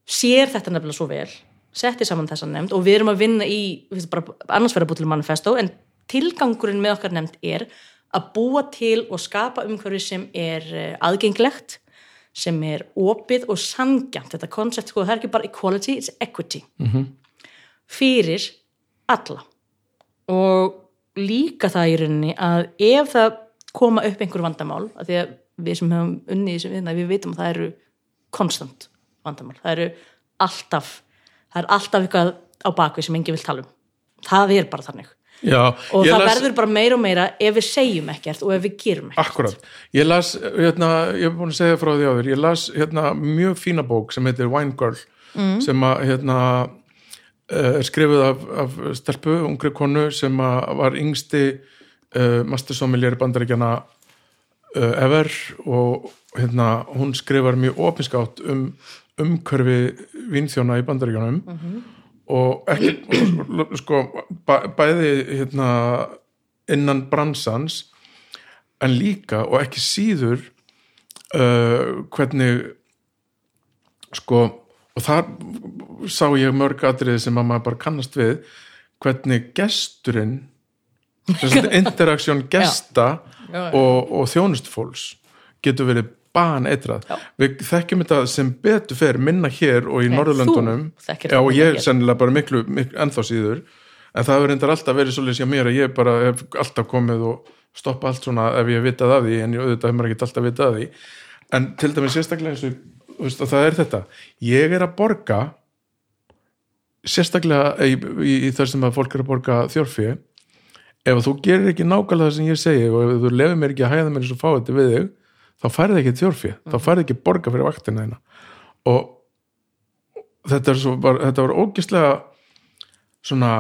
sér þetta nefnilega svo vel setti saman þessa nefnd og við erum að vinna í annars verða búið til manifesto en tilgangurinn með okkar nefnd er að búa til og skapa umhverfi sem er eh, aðgengilegt sem er opið og sangjant þetta koncept, sko, það er ekki bara equality it's equity. -hmm. fyrir alla. Og líka það í rauninni að ef það koma upp einhver vandamál að því að við sem höfum unnið í þessum viðna við vitum að það eru konstant vandamál, það eru alltaf það er alltaf eitthvað á bakvið sem enginn vil tala um. Það er bara þannig. Já og það las- verður bara meira og meira ef við segjum ekkert og ef við gerum ekkert. Akkurat, ég las, hérna, ég hef búin að segja frá því áður, ég las hérna, mjög fína bók sem heitir Wine Girl sem að hérna, eh, er skrifuð af, af stelpu, ungri konu sem var yngsti uh, mastersommelier bandaríkjana uh, ever og hérna, hún skrifar mjög opinskátt um umhverfi vínþjóna í bandaríkjónum og ekki og, sko, bæ, bæði hérna, innan bransans en líka og ekki síður uh, hvernig sko og þar sá ég mörg atriði sem að maður bara kannast við hvernig gesturinn interaksjón gesta Já, já. og, og þjónustfólks getur verið eitrað. Já. við þekkjum þetta sem betur fer minna hér og í Norðurlöndunum. og ég hér. sennilega bara miklu, miklu ennþá síður. En það hefur reyndar alltaf verið svolítið sem mér að ég bara hef alltaf komið og stoppa allt svona ef ég vitað af því en ég auðvitað hef maður ekki alltaf vitað af því. En til dæmis sérstaklega eins og það er þetta, ég er að borga sérstaklega í, í, í þar sem að fólk er að borga þjórfi ef þú gerir ekki nákvæmlega það sem ég segi og ef þú lefur mér ekki að hæða mér eins og fá þetta við þig þá færði ekki þjórfi, þá færði ekki borga fyrir vaktina þeina og þetta, svo, var, þetta var ógislega svona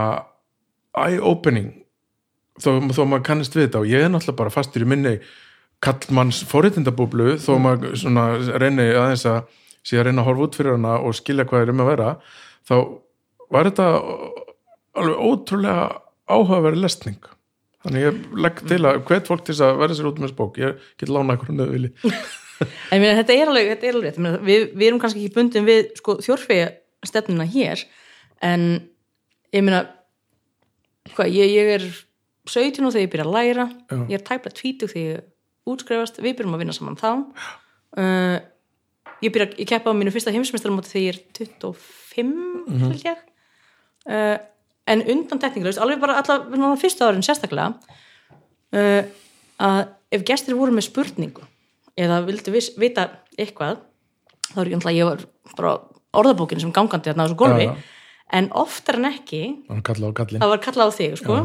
eye-opening þó, þó maður kannist við þetta. Og ég er náttúrulega bara fastur í minni kallmanns forréttindabúblu þó maður svona reyni aðeins að að reyna að horfa út fyrir hana og skilja hvað er um að vera þá var þetta alveg ótrúlega áhugaverið lesning þannig ég legg til að hvet fólk til þess að verða sér út með þessu bók. Ég get lána eitthvað nöðvili En meina, þetta er alveg, þetta er alveg meina, við, við erum kannski ekki bundin við sko, þjórfega stefnuna hér en ég meina hvað, ég, ég er 17 og þegar ég byrja að læra. Já. ég er tæplega 20 þegar ég útskrifast. Við byrjum að vinna saman þá. Uh, ég byrja, ég keppa á mínu fyrsta heimsmeistaramóti þegar ég er 25 held ég. Uh, en undan tekníkulegust, alveg bara allavega fyrsta árin sérstaklega uh, að ef gestir voru með spurningu eða vildu viss, vita eitthvað þá er ég náttúrulega, ég var bara orðabókin sem gangandi þarna á þessu gólfi Já, já. en oftar en ekki það var kallað á þig sko.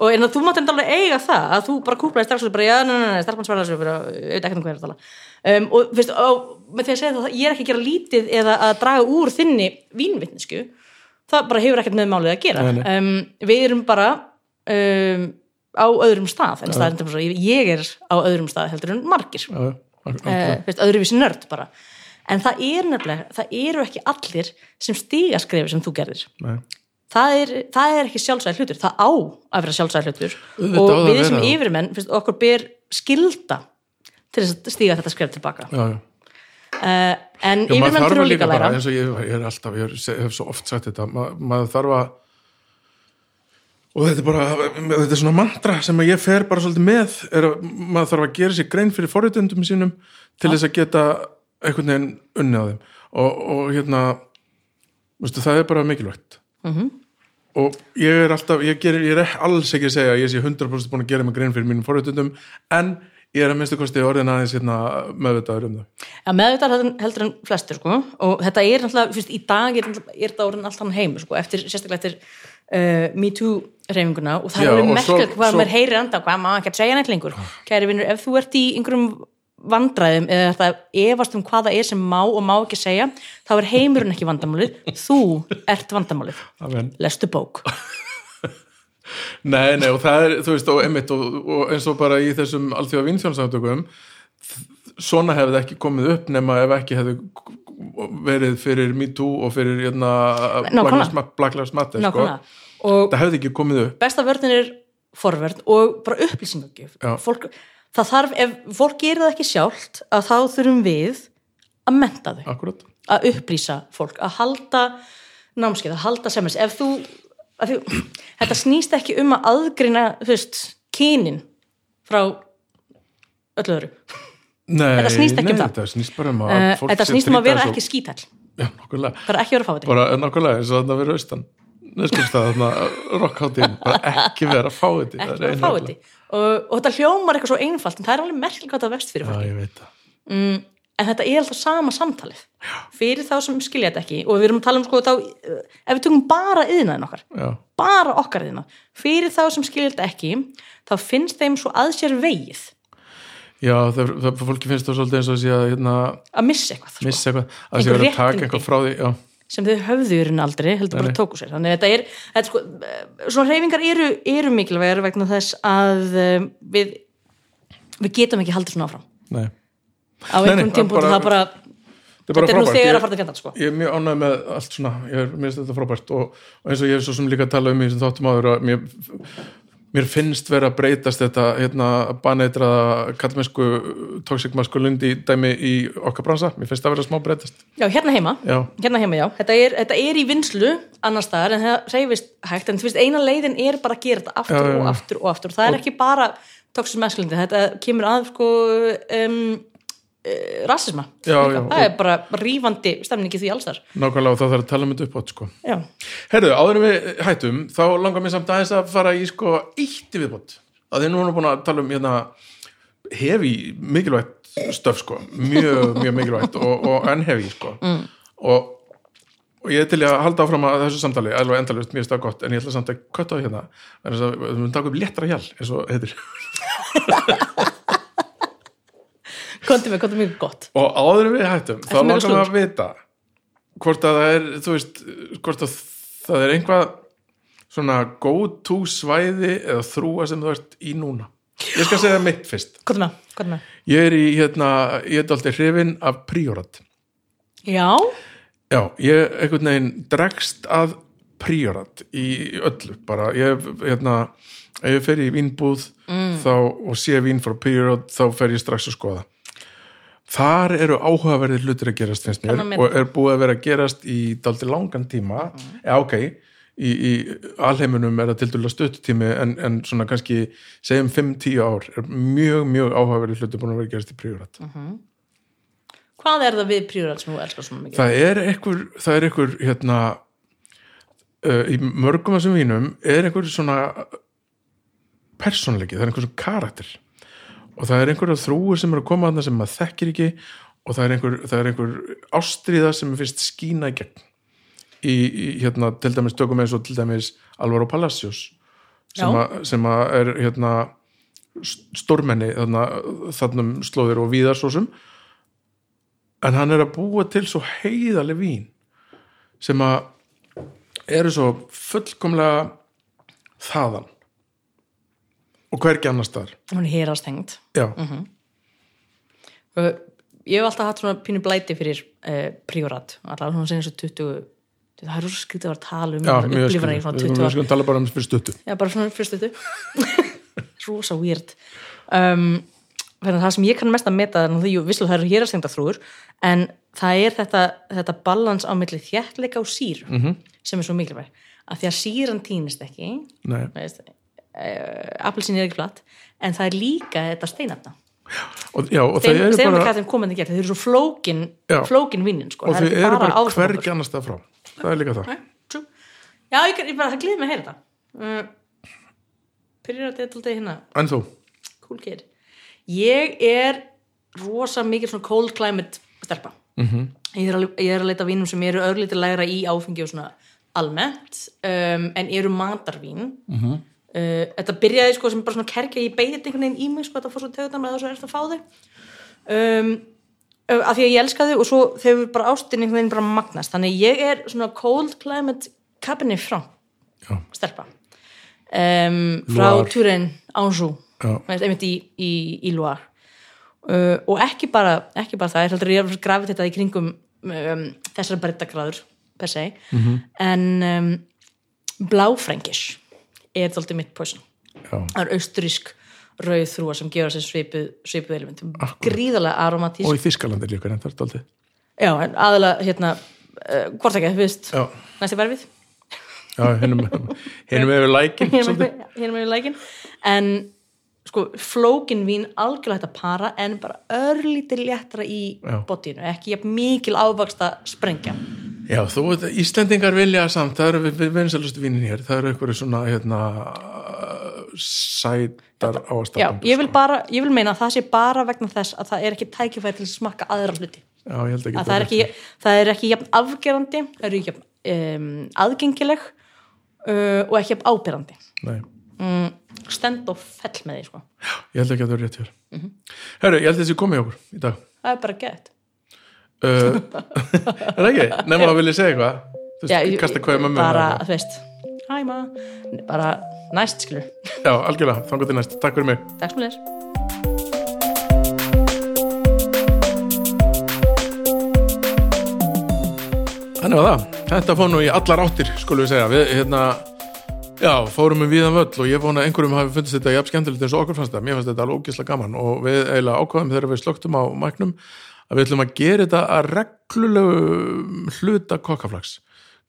og en að þú mátt enda alveg eiga það að þú bara kúplaði strax og bara, já, nei, nei, nei, starfmann svarar þessu veit ekki um hvað er að tala um, og fyrst, og með því að segja það, ég er ekki að gera lítið eða að draga úr þinni vínvitnisku, það bara hefur ekkert með málið að gera. Um, við erum bara um, á öðrum stað, en staðar endur ég, er á öðrum stað heldur en margir. Uh, öðruvísi nörd bara. En það er nefnilega, það eru ekki allir sem stíga skrefi sem þú gerðir. Það er, það er ekki sjálfsæð hlutur það á að vera sjálfsæð hlutur. Á og við sem yfirmenn okkur ber skilda til þess að stíga þetta skref tilbaka já, já. Uh, en yfirmenn þurfa líka að læra. bara, eins og ég, ég er alltaf, ég hef svo oft sagt þetta ma, maður þarf að og þetta er bara, þetta er svona mantra sem ég fer bara svolítið með er að maður þarf að gera sér grein fyrir forritundum sínum til þess að geta einhvern veginn unni á þeim. Og, og hérna veistu, það er bara mikilvægt. Mhm. og ég er alltaf ég, gerir, ég er alls ekki að segja að ég sé 100% búin að gera mig grein fyrir mínum forritundum en ég er að minnstu kosti orðin aðeins hérna, meðvitaður um það. Já, meðvitað heldur, en flestir sko. og þetta er náttúrulega, fyrst, í dag er, er þetta orðin allt hann heim sko, eftir, sérstaklega eftir uh, Me Too reyfinguna og það er svo- hvað svo- maður heyrir enda hvað maður ekki að segja neitt lengur. Kæri vinnur, ef þú ert í einhverjum vandræðum eða þetta efast um hvað það er sem má og má ekki segja þá er heimurinn ekki vandamálið. Þú ert vandamálið, Amen. lestu bók Nei, nei, og það er, þú veist, og einmitt og, og eins og bara í þessum alþjóða vínþjónsamtökum svona hefði ekki komið upp nema ef ekki hefði verið fyrir Me Too og fyrir hérna, Black Lives Matter sko. það hefði ekki komið upp. besta vörðin er forverð og bara fólk, það þarf, ef fólk gerir það ekki sjálft að þá þurfum við að menta þau, akkurat, að upplýsa fólk, að halda námskeið, að halda semins ef þú, að því, þetta snýst ekki um að aðgrina, þú veist kynin frá öllu öðru, nei, Þetta snýst ekki um nei, það. þetta snýst bara um að uh, fólk þetta snýst um að vera og- ekki skítall Já, nokkulega, bara ekki vera fáið bara nokkulega eins og þarna verið austan. Neskjöfstað, þarna rockháttíðin bara ekki vera fáið ekki vera fáið og, og þetta hljómar eitthvað svo einfalt en það er alveg merkilega hvað það vest fyrir fólk Já, ég veit það. Mm, en þetta er alltaf sama samtalið. Fyrir þá sem skilja þetta ekki og við erum að tala um sko þá, uh, ef við tökum bara yðnaðin okkar, Já, bara okkar yðnað fyrir þá sem skilja þetta ekki þá finnst þeim svo að sér vegið. Já það, það, fólki finnst það svolítið eins og að sé að hérna, að missa eitthvað sko, missa eitthvað, að sé verið að taka eitthvað frá því Já, sem þau höfðu rauninni aldrei heldur bara nei. tóku sér. Þannig að þetta er, þetta sko, uh, svona reyfingar eru, eru mikilvægar vegna þess að um, við við getum ekki haldið svona áfram. Nei á einhvern bara- það bara þetta er er nú þegar að fara til fjandans sko. ég er mjög ánægð með allt svona ég er, mér finnst þetta frábært og, og eins og ég hef svo sem líka talað um í þessum þáttum áður að mér, mér finnst vera að breytast þetta hérna baneitraða kallmennsku toxic masculinity dæmi í okkar bransa, mér finnst það vera smá breytast. Já, hérna heima, já, hérna heima já. Þetta er, þetta er í vinslu annars staðar en það reyfist hægt en þú veist eina leiðin er bara að gera þetta aftur Já, og aftur og aftur. Og það er ekki bara toxic masculinity, þetta kemur að sko um, rasisma. Já, já, það er bara rífandi stemningi því alls þar nákvæmlega og það þarf að tala um þetta upp átt sko. Herðu, áður en við hættum þá langar mér samt aðeins að fara í sko eitt viðbót, að þið nú erum búin að tala um hérna hefi mikilvægt stöf sko. Mjög, mjög mikilvægt og, og enn hefi sko. Mm. og, og ég er til að halda áfram að þessu samtali alveg endalust, er það gott, en ég ætla samt að kötta á hérna, þess að við taka upp léttra hjál eins og heitir kontum við, kontum við gott. Og áður við hættum þá langar við að vita hvort að það er þú veist, hvort að það er einhvað svona go to svæði eða þrúa sem þú ert í núna. Ég skal segja mitt fyrst. Kontum við, kontum við ég er í hérna, ég er alltaf hrifin af priorat. Já, já, ég einhvern veginn dregst að priorat í öllu. Bara, ég hérna ef ég fer í vínbúð mm. þá, og sé vín frá priorat þá fer ég strax að skoða þar eru áhugaverðir hlutir að gerast finnst mér og er búið að vera að gerast í daldi langan tíma. Já ok, í, í alheimunum er það til dæla stuttutími en, en svona kannski segjum 5-10 ár er mjög, mjög áhugaverðir hlutir búin að vera að gerast í priorat hvað er það við prýrað sem þú elskar svona mikið? Það er einhver það er einhver hérna uh, í mörgum af þessum vínum er einhver svona persónleiki, það er einhver svona karakter og það er einhverja þrúur sem eru að koma þarna sem maður þekkir ekki og það er einhver, það er einhver ástríða sem mér finnst skína í gegn. Í, í hérna til dæmis tökum eins og til dæmis Alvaro Palacios sem, að, sem að er hérna stórmenni þarna, þarna um slóðir og víðar svo sem. En hann er að búa til svo heiðaleg vín sem að eru svo fullkomlega þaðan og hvergi annars staðar? Hún er hérast hengt já, Uh, ég hef alltaf hatt svona pínu blæti fyrir uh, priorat, alltaf svona sem eins og 20 það er rosa skrítið að vera að tala um já, að mjög það við 20 ár. skulum tala bara um fyrir stuttu já, bara svona fyrstu þetta rosa weird. Um, að það sem ég kann mest að meta að því, visslu það eru hérast hengta þrúður en það er þetta, þetta balans á milli þjættleika og sír Mhm. -hmm. sem er svo mikilvæg að því að síran týnist ekki Nei, veist, uh, appelsín er ekki flatt en það er líka þetta steinafna og, já, og þau eru Steindar bara þau eru svo flókin flókin vinnin sko og það er eru bara áfengur. hvergi annars staðar frá það er líka það Nei, true. Já, ég, ég bara, það gleði mig að heyra þetta uh, Pyrir að þetta alltaf hérna en þú, Cool kid Ég er rosa mikil svona cold climate stelpa Mhm. -hmm. ég, er að, ég er að leita vínum sem eru örlítið lægra í áfengi og svona almennt um, en eru matarvín mm Mhm. -hmm. Uh, Þetta byrjaði sko sem bara svona kerkja ég beigði einhvern veginn í mig sko þetta fór svo tegðan með þess að erst að fá þau. Um, af því að ég elska þau og svo þegar bara ástin einhvern veginn bara magnast. Þannig ég er svona cold climate cabinet frá já, stelpa. Um, frá. Turin veist, einmitt í, í, í Loire. Uh, og ekki bara, ekki bara það, ég heldur ég að grafið þetta í kringum um, þessar breddagráður per se. -hmm. en bláfrængish er þáttið mitt poison. Það er austurísk rauð þrúa sem gefur sér svipuð, svipuð element. Akkurat. gríðarlega aromatísk. Og í Þískalandi líka en það er daldið já, en aðalega hérna uh, hvort ekki, þú veist, já, næsti verfið. Já, hinnum hinnum hefur lækin með við lækin en sko flókin vín algjörlega hægt að para en bara örlítið léttra í Já. botínu, ekki mikil ávaksta sprengja Já, þú veit, Íslendingar vilja samt, það eru við, vinsælustu vínin hér, það eru einhverju svona, hérna, sætar Já, ástafn. ég vil bara, ég vil meina að það sé bara vegna þess að það er ekki tækifæri til að smakka aðra hluti Já, ég held ekki. að það er ekki, það er ekki jafn afgerandi það eru jafn um, aðgengileg uh, og ekki jafn ábyrrandi Nei, mm, stend og fell með því sko. ég held ekki að það er rétt hér. Mhm. Herru, ég held þessi komið okkur í dag. það er bara gett Uh, er ekki? Nefnum að vilja segja eitthvað? Þú veist, kasta hvað með bara, mér. þú veist, hæ ma bara næst skilur Já, algjörlega, þannig til næst. Takk fyrir mig. takk sem leir Þannig var það, þetta fór nú í allar áttir skulum við segja, við hérna já, fórum um viðan völl og ég vona að einhverjum hafi fundist þetta jafn skemmtilegt eins og okkur fannst það mér fannst þetta alveg ógislega gaman og við eiginlega ákvaðum þegar við slögtum á mæknum að við ætlum að gera þetta að reglulegu hluta kokkaflags.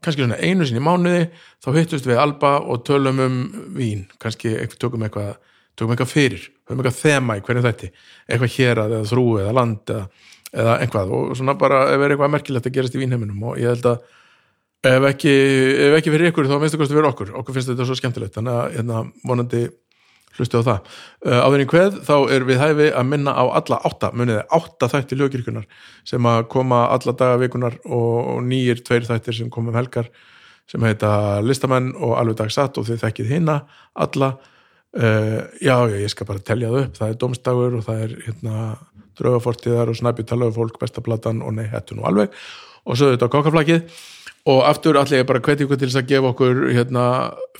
Kannski svona einu sinni mánuði þá hittust við Alba og tölum um vín, kannski tökum eitthvað tökum eitthvað fyrir, höfum eitthvað þema í hverju þætti, eitthvað hérað eða þrú eða land eða, eða einhvað og svona bara ef er eitthvað merkilegt að gerast í vínheiminum. Og ég held að ef ekki, ef ekki fyrir ykkur þá minnst það kosti fyrir okkur, okkur finnst þetta svo skemmtilegt. Þannig að hérna, vonandi hlustu á það. Uh, áður í hveð þá er við hæfi að minna á alla átta muniði átta þætti lögkirkunar sem að koma alla daga vikunar og, nýjir tveir þættir sem komum helgar sem heita listamenn og alveg dagsatt og þið þekkið hinna alla. Uh, já, ég skal bara telja það upp. Það er domstagur og það er hérna, draugafortiðar og snæpi talaðu fólk bestaplatan og nei, hættu nú alveg. Og svo þetta kokkaflakið og aftur ég bara hveti ykkur til þess að gefa okkur hérna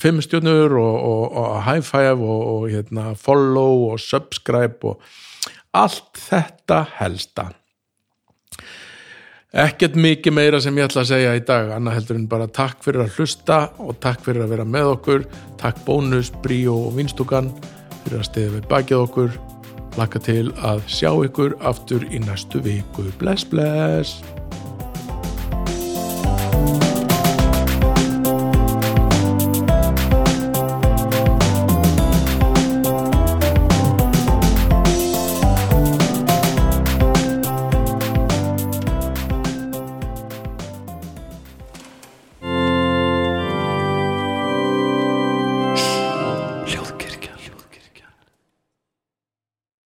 fimm stjórnur og, og, og high five og, og hérna follow og subscribe og allt þetta helsta. Ekkert mikið meira sem ég ætla að segja í dag annað heldur en bara takk fyrir að hlusta og takk fyrir að vera með okkur. Takk bónus, bríó og vinstúkan fyrir að stiða við bakið okkur. Laka til að sjá ykkur aftur í næstu viku. Bless bless